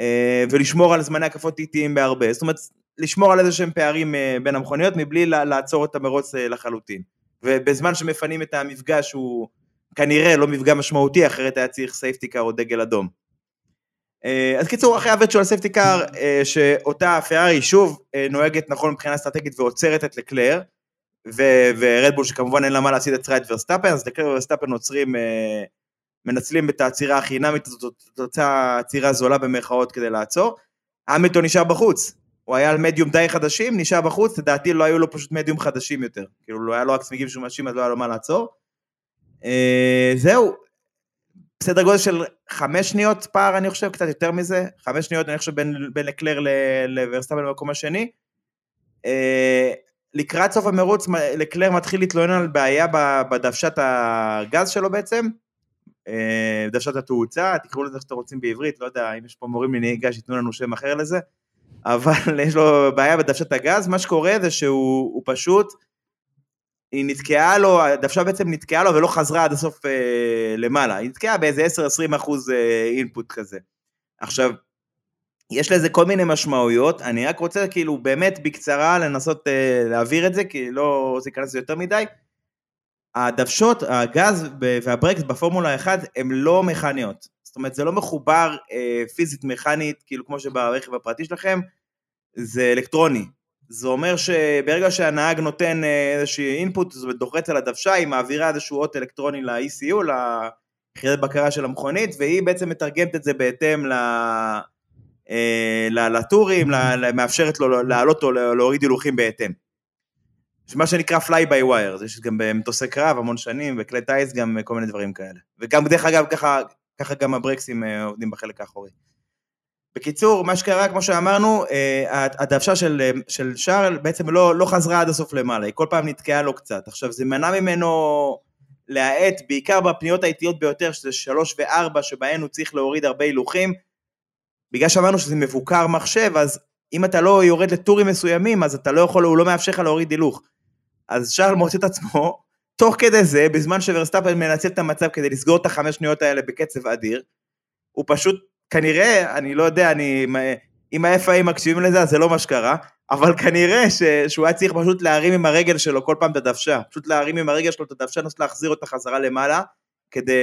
אה, ולשמור על זמני הקפות איטיים בהרבה. זאת אומרת, לשמור על איזה שהם פערים אה, בין המכוניות מבלי לעצור את המרוץ אה, לחלוטין. ובזמן שמפנים את המפגע הוא כנראה לא מפגע משמעותי, אחרת היה צריך safety car או דגל אדום. אז קיצור, אחרי ה virtual safety car, שאותה פרארי שוב נוהגת נכון מבחינה אסטרטגית ועוצרת את לקלר, ורדבול שכמובן אין לה מה להפסיד עצרה את ורסטאפן, אז לקלר וורסטאפן עוצרים מנצלים את העצירה החינמית הזאת, תוצאה עצירה זולה במרכאות כדי לעצור. המילטון נשאר בחוץ, הוא היה על מדיום די חדשים, נשאר בחוץ, לדעתי לא היו לו פשוט מדיום חדשים יותר, כאילו לא היה לו רק צמיגים שומשים אז לא היה לו מה לעצור. אה, זהו, בסדר גודל של חמש שניות פער אני חושב, קצת יותר מזה, חמש שניות אני חושב בין, בין לקלר לוורסטאפן במקום השני. אה, לקראת סוף המרוץ לקלר מתחיל להתלונן על בעיה בדוושת הגז שלו בעצם, אה, דרשת התאוצה, תקראו לזה שאתם רוצים בעברית, לא יודע אם יש פה מורים לנהיגה שייתנו לנו שם אחר לזה, אבל יש לו בעיה בדוושת הגז, מה שקורה זה שהוא פשוט, היא נתקעה לו, הדוושה בעצם נתקעה לו ולא חזרה עד הסוף אה, למעלה, היא נתקעה באיזה 10-20 אחוז אה, אינפוט כזה. עכשיו, יש לזה כל מיני משמעויות, אני רק רוצה כאילו באמת בקצרה לנסות אה, להעביר את זה, כי לא רוצה להיכנס יותר מדי. הדוושות, הגז והברקס בפורמולה 1 הם לא מכניות. זאת אומרת, זה לא מחובר אה, פיזית מכנית, כאילו כמו שברכב הפרטי שלכם, זה אלקטרוני. זה אומר שברגע שהנהג נותן אה, איזושהי אינפוט, זאת אומרת דוחץ על הדוושה, היא מעבירה איזשהו אות אלקטרוני ל-ECU, ליחידת בקרה של המכונית, והיא בעצם מתרגמת את זה בהתאם ל... אה, לטורים, מאפשרת לו לעלות או להוריד הילוכים בהתאם. מה שנקרא fly by wire, יש גם במטוסי קרב המון שנים, וכלי טיס גם כל מיני דברים כאלה. וגם, דרך אגב, ככה, ככה גם הברקסים אה, עובדים בחלק האחורי. בקיצור, מה שקרה, כמו שאמרנו, אה, הדוושה של, אה, של שרל בעצם לא, לא חזרה עד הסוף למעלה, היא כל פעם נתקעה לו קצת. עכשיו, זה מנע ממנו להאט, בעיקר בפניות האיטיות ביותר, שזה שלוש וארבע, שבהן הוא צריך להוריד הרבה הילוכים. בגלל שאמרנו שזה מבוקר מחשב, אז אם אתה לא יורד לטורים מסוימים, אז אתה לא יכול, הוא לא מאפשר לך להוריד הילוך. אז שרל מוצא את עצמו, תוך כדי זה, בזמן שוורסטאפן מנצל את המצב כדי לסגור את החמש שניות האלה בקצב אדיר, הוא פשוט, כנראה, אני לא יודע, אני, אם ה-FIA מקשיבים לזה, אז זה לא מה שקרה, אבל כנראה ש, שהוא היה צריך פשוט להרים עם הרגל שלו כל פעם את הדוושה, פשוט להרים עם הרגל שלו את הדוושה, לנסות להחזיר אותה חזרה למעלה, כדי,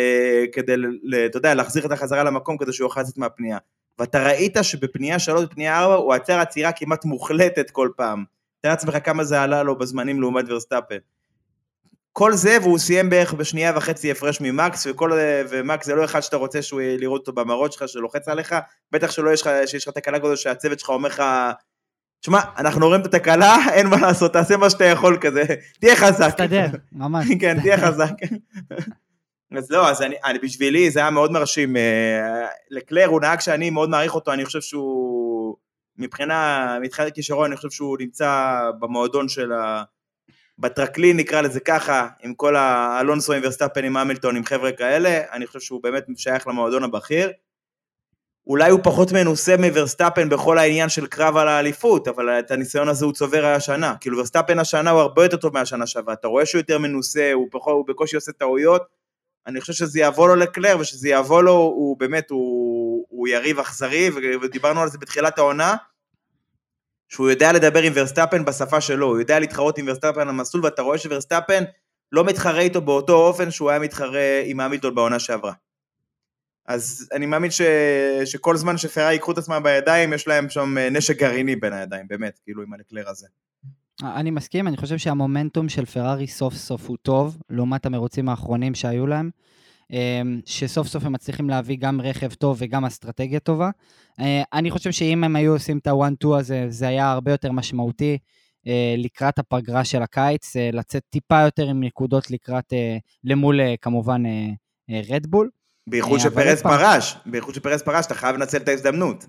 כדי, אתה יודע, להחזיר אותה חזרה למקום כדי שהוא יוכל לצאת מהפנייה. ואתה ראית שבפנייה 3 ופנייה 4 הוא עצר עצירה כמעט מוחלטת כל פעם. תאר לעצמך כמה זה עלה לו בזמנים לעומת ורסטאפן. כל זה, והוא סיים בערך בשנייה וחצי הפרש ממקס, וכל, ומקס זה לא אחד שאתה רוצה שהוא לראות אותו במראות שלך, שלוחץ עליך, בטח שלא יש לך, שיש לך תקלה כזו שהצוות שלך אומר לך, שמע, אנחנו רואים את התקלה, אין מה לעשות, תעשה מה שאתה יכול כזה, תהיה חזק. תסתדר, ממש. כן, תהיה חזק. אז לא, אז אני, אני, בשבילי זה היה מאוד מרשים. אה, לקלר הוא נהג שאני מאוד מעריך אותו, אני חושב שהוא, מבחינה, מבחינת כישרון, אני חושב שהוא נמצא במועדון של ה... בטרקלין נקרא לזה ככה, עם כל האלונסו ורסטאפן עם המילטון, עם חבר'ה כאלה, אני חושב שהוא באמת שייך למועדון הבכיר. אולי הוא פחות מנוסה מוורסטאפן בכל העניין של קרב על האליפות, אבל את הניסיון הזה הוא צובר השנה. כאילו ורסטאפן השנה הוא הרבה יותר טוב מהשנה שעברה, אתה רואה שהוא יותר מנוסה, הוא, פחות, הוא בקושי עושה טעויות, אני חושב שזה יבוא לו לקלר, ושזה יבוא לו, הוא באמת, הוא, הוא יריב אכזרי, ודיברנו על זה בתחילת העונה, שהוא יודע לדבר עם ורסטאפן בשפה שלו, הוא יודע להתחרות עם ורסטאפן על המסלול, ואתה רואה שוורסטאפן לא מתחרה איתו באותו אופן שהוא היה מתחרה עם המילטון בעונה שעברה. אז אני מאמין ש... שכל זמן שפרארי ייקחו את עצמם בידיים, יש להם שם נשק גרעיני בין הידיים, באמת, כאילו עם הלקלר הזה. אני מסכים, אני חושב שהמומנטום של פרארי סוף סוף הוא טוב, לעומת המרוצים האחרונים שהיו להם, שסוף סוף הם מצליחים להביא גם רכב טוב וגם אסטרטגיה טובה. אה, אני חושב שאם הם היו עושים את ה-one-two הזה, זה היה הרבה יותר משמעותי אה, לקראת הפגרה של הקיץ, אה, לצאת טיפה יותר עם נקודות לקראת, למול כמובן רדבול. בייחוד שפרס פרש, בייחוד שפרס פרש, אתה חייב לנצל את ההזדמנות.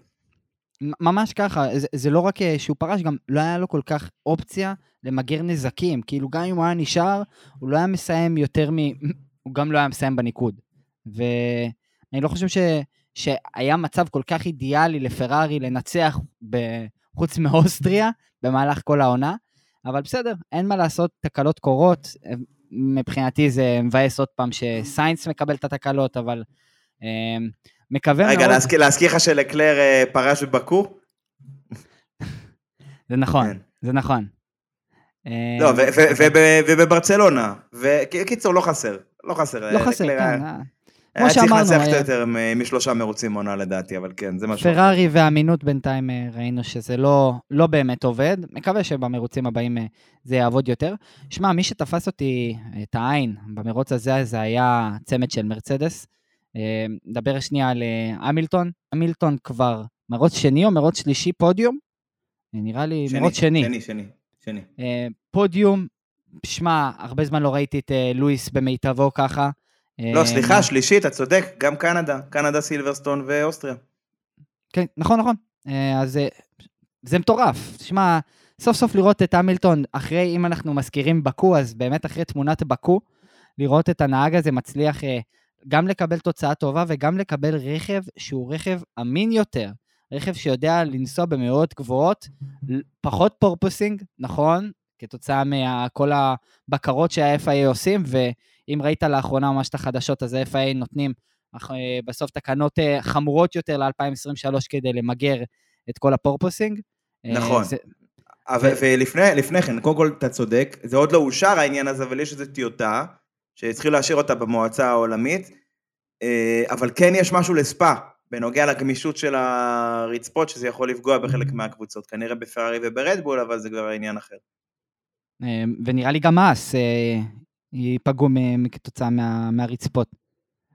ממש ככה, זה, זה לא רק שהוא פרש, גם לא היה לו כל כך אופציה למגר נזקים. כאילו, גם אם הוא היה נשאר, הוא לא היה מסיים יותר מ... הוא גם לא היה מסיים בניקוד. ואני לא חושב ש... שהיה מצב כל כך אידיאלי לפרארי לנצח, ב... חוץ מאוסטריה, במהלך כל העונה. אבל בסדר, אין מה לעשות, תקלות קורות. מבחינתי זה מבאס עוד פעם שסיינס מקבל את התקלות, אבל... אמ, מקווה רגע, מאוד... רגע, להזכיר לך שלקלר אה, פרש בבקו? זה נכון, כן. זה נכון. לא, אה, ובברצלונה, וקיצור, לא חסר, לא חסר. לא חסר, כן. אה. כמו שאמרנו... היה צריך לנצח יותר משלושה מרוצים עונה לדעתי, אבל כן, זה משהו... פרארי והאמינות בינתיים ראינו שזה לא, לא באמת עובד. מקווה שבמרוצים הבאים זה יעבוד יותר. שמע, מי שתפס אותי את העין במרוץ הזה, זה היה צמד של מרצדס. נדבר שנייה על אה, המילטון. המילטון כבר מרוץ שני או מרוץ שלישי פודיום? אה, נראה לי שני, מרוץ שני. שני, שני, שני. אה, פודיום, שמע, הרבה זמן לא ראיתי את לואיס במיטבו ככה. לא, סליחה, שלישי, אתה צודק, גם קנדה, קנדה, סילברסטון ואוסטריה. כן, נכון, נכון. אז זה מטורף. תשמע, סוף סוף לראות את המילטון, אחרי, אם אנחנו מזכירים בקו, אז באמת אחרי תמונת בקו, לראות את הנהג הזה מצליח גם לקבל תוצאה טובה וגם לקבל רכב שהוא רכב אמין יותר. רכב שיודע לנסוע במהירות גבוהות, פחות פורפוסינג, נכון, כתוצאה מכל הבקרות שה-FIA עושים, ואם ראית לאחרונה ממש את החדשות, אז ה-FIA נותנים אה, בסוף תקנות אה, חמורות יותר ל-2023 כדי למגר את כל הפורפוסינג. אה, נכון. זה... אבל, ו... ולפני כן, קודם כל אתה צודק, זה עוד לא אושר העניין הזה, אבל יש איזו טיוטה שהתחילו להשאיר אותה במועצה העולמית, אבל כן יש משהו לספא, בנוגע לגמישות של הרצפות, שזה יכול לפגוע בחלק מהקבוצות. כנראה בפרארי וברדבול, אבל זה כבר עניין אחר. אה, ונראה לי גם אס אה, ייפגעו כתוצאה מה- מהרצפות.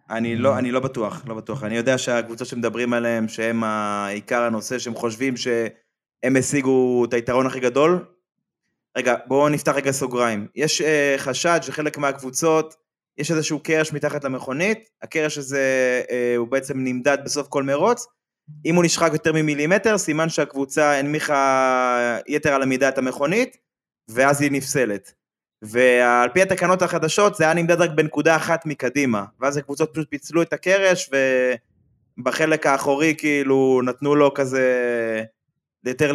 אני לא, אני לא בטוח, לא בטוח. אני יודע שהקבוצות שמדברים עליהן, שהם העיקר הנושא, שהם חושבים שהם השיגו את היתרון הכי גדול. רגע, בואו נפתח רגע סוגריים. יש uh, חשד שחלק מהקבוצות, יש איזשהו קרש מתחת למכונית, הקרש הזה uh, הוא בעצם נמדד בסוף כל מרוץ. אם הוא נשחק יותר ממילימטר, סימן שהקבוצה הנמיכה יתר על המידה את המכונית, ואז היא נפסלת. ועל פי התקנות החדשות זה היה נמדד רק בנקודה אחת מקדימה, ואז הקבוצות פשוט פיצלו את הקרש ובחלק האחורי כאילו נתנו לו כזה יותר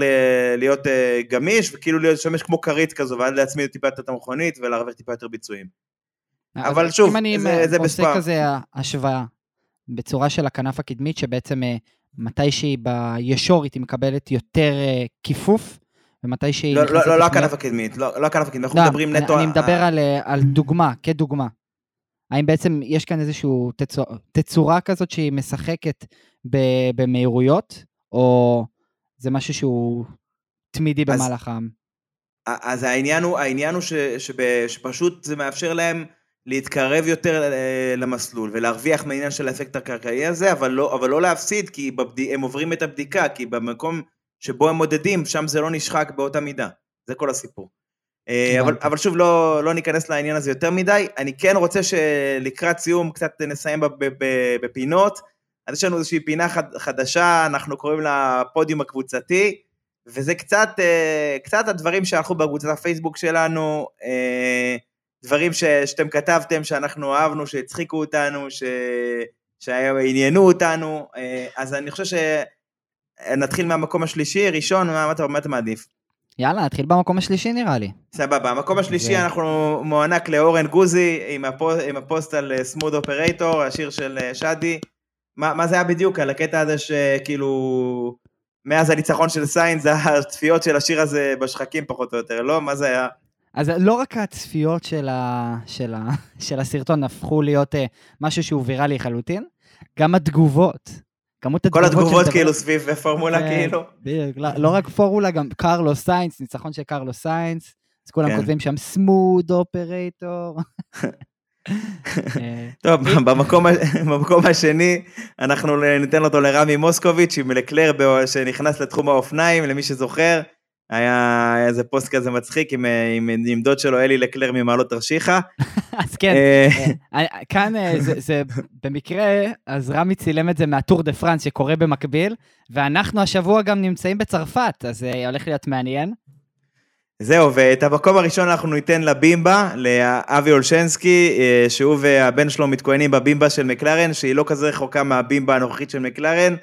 להיות אה, גמיש וכאילו להיות לשמש כמו כרית כזו ואז להצמיד טיפה יותר את המכונית ולהרוויח טיפה יותר ביצועים. אבל שוב, אם אני זה- זה עושה בספאם. כזה השוואה בצורה של הכנף הקדמית, שבעצם אה, מתי שהיא בישורית היא מקבלת יותר אה, כיפוף, ומתי שהיא לא, לא, לא, לא הכנף הקדמית, לא, לא הכנף הקדמית, אנחנו לא, מדברים אני- נטו... אני מדבר על, אה, על דוגמה, כדוגמה. האם בעצם יש כאן איזושהי תצורה, תצורה כזאת שהיא משחקת ב- במהירויות, או זה משהו שהוא תמידי אז- במהלך העם? אז העניין הוא, העניין הוא ש, שב, שפשוט זה מאפשר להם להתקרב יותר אה, למסלול ולהרוויח מהעניין של האפקט הקרקעי הזה, אבל לא, אבל לא להפסיד, כי בבד... הם עוברים את הבדיקה, כי במקום שבו הם מודדים, שם זה לא נשחק באותה מידה. זה כל הסיפור. אה, אבל. אבל שוב, לא, לא ניכנס לעניין הזה יותר מדי. אני כן רוצה שלקראת סיום קצת נסיים בפינות. אז יש לנו איזושהי פינה חד, חדשה, אנחנו קוראים לה פודיום הקבוצתי. וזה קצת, אה, קצת הדברים שהלכו בקבוצת הפייסבוק שלנו, אה, דברים ש, שאתם כתבתם, שאנחנו אהבנו, שהצחיקו אותנו, ש, שעניינו אותנו, אז אני חושב שנתחיל מהמקום השלישי, ראשון, מה, אתה, מה אתה מעדיף? יאללה, נתחיל במקום השלישי נראה לי. סבבה, המקום השלישי זה- אנחנו מוענק לאורן גוזי עם, הפו, עם הפוסט על Smooth Operator, השיר של אה, שדי. מה, מה זה היה בדיוק על הקטע הזה שכאילו מאז הניצחון של סיינס הצפיות של השיר הזה בשחקים פחות או יותר, לא? מה זה היה? אז לא רק הצפיות של, ה, של, ה, של הסרטון הפכו להיות אה, משהו שהוא ויראלי לחלוטין, גם התגובות. כמות כל התגובות התגובות שמדברות- כאילו סביב פורמולה כן, כאילו. בדיוק, לא, לא רק פורמולה, גם קרלוס סיינס, ניצחון של קרלוס סיינס, אז כולם כן. כותבים שם Smooth Operator. אה, טוב, במקום, השני, אנחנו ניתן אותו לרמי מוסקוביץ' עם לקלר שנכנס לתחום האופניים, למי שזוכר. היה איזה פוסט כזה מצחיק עם, אה, עם, עם דוד שלו, אלי לקלר ממעלות תרשיחא. אז כן, אה, אה, כאן זה, זה במקרה, אז רמי צילם את זה מהטור דה פרנס שקורה במקביל, ואנחנו השבוע גם נמצאים בצרפת, אז אה, הולך להיות מעניין. זהו, ואת המקום הראשון אנחנו ניתן לבימבה, לאבי אולשנסקי, שהוא והבן שלו מתכוננים בבימבה של מקלרן, שהיא לא כזה רחוקה מהבימבה הנוכחית של מקלרן,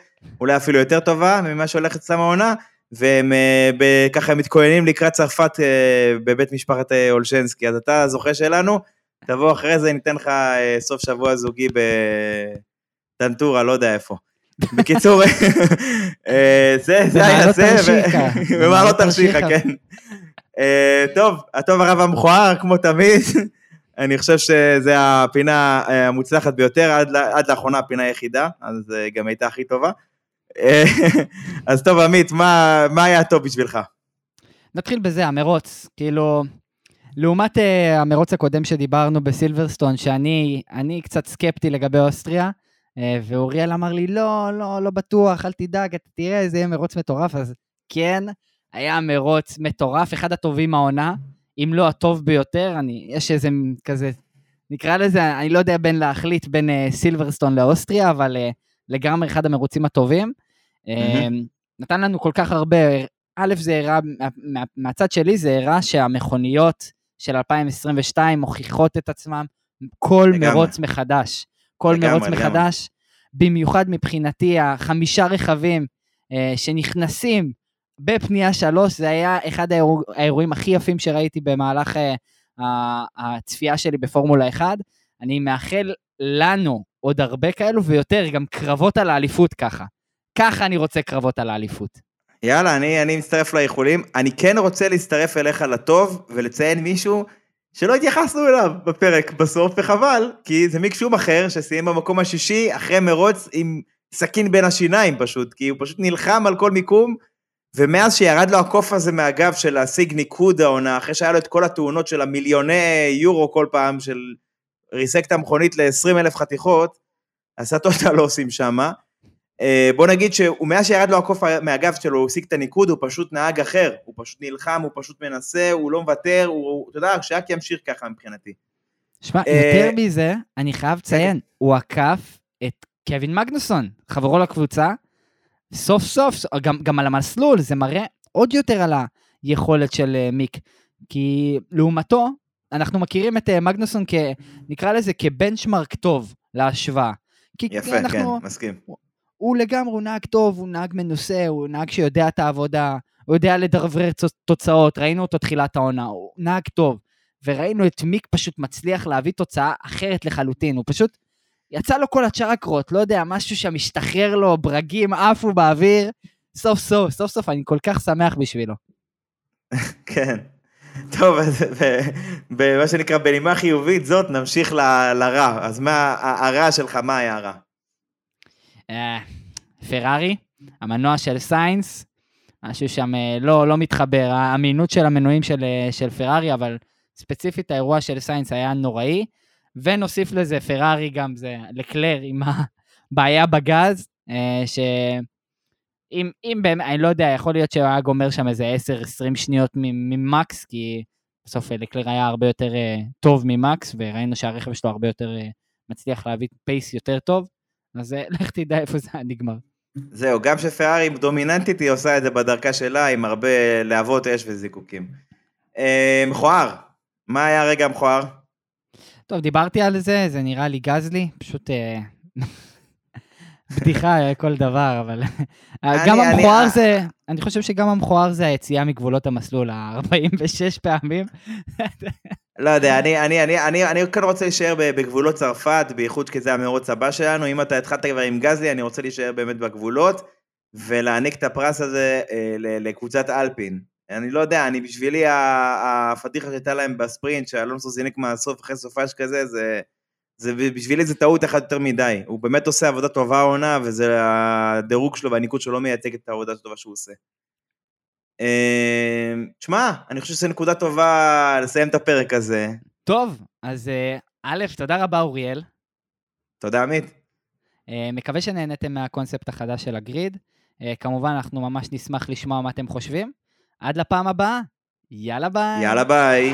אולי אפילו יותר טובה ממה שהולכת סתם העונה, והם אה, ככה מתכוננים לקראת צרפת אה, בבית משפחת אה, אולשנסקי. אז אתה זוכה שלנו, תבוא אחרי זה, ניתן לך סוף שבוע זוגי בטנטורה, לא יודע איפה. בקיצור, זה, זה היה במעלות תרשיחא. כן. טוב, הטוב הרב המכוער, כמו תמיד. אני חושב שזו הפינה המוצלחת ביותר, עד, עד לאחרונה הפינה היחידה, אז גם הייתה הכי טובה. אה, אז טוב, עמית, מה, מה היה טוב בשבילך? נתחיל בזה, המרוץ. כאילו, לעומת uh, המרוץ הקודם שדיברנו בסילברסטון, שאני אני קצת סקפטי לגבי אוסטריה, uh, ואוריאל אמר לי, לא, לא, לא בטוח, אל תדאג, אתה תראה, זה יהיה מרוץ מטורף, אז כן, היה מרוץ מטורף, אחד הטובים העונה, אם לא הטוב ביותר, אני, יש איזה כזה, נקרא לזה, אני לא יודע בין להחליט בין uh, סילברסטון לאוסטריה, אבל uh, לגמרי אחד המרוצים הטובים. Uh, נתן לנו כל כך הרבה, א', זה הראה, מה, מה, מהצד שלי זה הראה שהמכוניות של 2022 מוכיחות את עצמם כל לגמרי. מרוץ מחדש. כל לגמרי, מרוץ לגמרי. מחדש, במיוחד מבחינתי, החמישה רכבים אה, שנכנסים בפנייה שלוש, זה היה אחד האירוע, האירועים הכי יפים שראיתי במהלך אה, הצפייה שלי בפורמולה 1. אני מאחל לנו עוד הרבה כאלו ויותר, גם קרבות על האליפות ככה. ככה אני רוצה קרבות על האליפות. יאללה, אני, אני מצטרף לאיחולים. אני כן רוצה להצטרף אליך לטוב ולציין מישהו שלא התייחסנו אליו בפרק בסוף, וחבל, כי זה מיק שום אחר שסיים במקום השישי אחרי מרוץ עם סכין בין השיניים פשוט, כי הוא פשוט נלחם על כל מיקום, ומאז שירד לו הקוף הזה מהגב של להשיג ניקוד העונה, אחרי שהיה לו את כל התאונות של המיליוני יורו כל פעם, של ריסק את המכונית ל-20 אלף חתיכות, טוטל לא עושים שמה. אה, בוא נגיד שהוא מאז שירד לו הקוף מהגב שלו, הוא השיג את הניקוד, הוא פשוט נהג אחר, הוא פשוט נלחם, הוא פשוט מנסה, הוא לא מוותר, הוא, אתה יודע, שרק ימשיך ככה מבחינתי. שמע, אה, יותר מזה, אני חייב לציין, הוא עקף את קווין מגנוסון, חברו לקבוצה, סוף סוף, גם, גם על המסלול, זה מראה עוד יותר על היכולת של אה, מיק. כי לעומתו, אנחנו מכירים את מגנוסון כ... נקרא לזה כבנצ'מרק טוב להשוואה. כי יפה, אנחנו, כן, מסכים. הוא לגמרי, הוא נהג טוב, הוא נהג מנוסה, הוא נהג שיודע את העבודה, הוא יודע לדרברר צ- תוצאות, ראינו אותו תחילת העונה, הוא נהג טוב. וראינו את מיק פשוט מצליח להביא תוצאה אחרת לחלוטין, הוא פשוט, יצא לו כל הצ'רקרות, לא יודע, משהו שם השתחרר לו, ברגים עפו באוויר, סוף סוף, סוף סוף, אני כל כך שמח בשבילו. כן. טוב, אז במה שנקרא, בנימה חיובית זאת, נמשיך לרע. אז מה, הרע שלך, מה היה הרע? אה, פרארי, המנוע של סיינס, משהו שם אה, לא, לא מתחבר, האמינות של המנועים של, אה, של פרארי, אבל ספציפית האירוע של סיינס היה נוראי, ונוסיף לזה פרארי גם זה לקלר עם הבעיה בגז, אה, שאם אם באמת, אני לא יודע, יכול להיות שהוא היה גומר שם איזה 10-20 שניות ממקס, כי בסוף לקלר היה הרבה יותר טוב ממקס, וראינו שהרכב שלו הרבה יותר מצליח להביא pace יותר טוב, אז אה, לך תדע איפה זה נגמר. זהו, גם שפרארי דומיננטית, היא עושה את זה בדרכה שלה, עם הרבה להבות אש וזיקוקים. אה, מכוער, מה היה הרגע המכוער? טוב, דיברתי על זה, זה נראה לי גזלי, פשוט אה, בדיחה אה, כל דבר, אבל אה, גם המכוער זה, אני חושב שגם המכוער זה היציאה מגבולות המסלול, ה-46 פעמים. לא יודע, אני, אני, אני, אני, אני כאן רוצה להישאר בגבולות צרפת, בייחוד כי זה המרוץ הבא שלנו. אם אתה התחלת כבר עם גזלי, אני רוצה להישאר באמת בגבולות, ולהעניק את הפרס הזה אה, לקבוצת אלפין. אני לא יודע, אני בשבילי, הפדיחה שהייתה להם בספרינט, שאלונסו זינק מהסוף אחרי סופש כזה, זה, זה בשבילי זה טעות אחת יותר מדי. הוא באמת עושה עבודה טובה העונה, וזה הדירוג שלו והניקוד שלו לא מייצג את העבודה הטובה שהוא עושה. אה, תשמע, אני חושב שזו נקודה טובה לסיים את הפרק הזה. טוב, אז אה, א', תודה רבה אוריאל. תודה, עמית. אה, מקווה שנהניתם מהקונספט החדש של הגריד. אה, כמובן, אנחנו ממש נשמח לשמוע מה אתם חושבים. עד לפעם הבאה, יאללה ביי. יאללה ביי.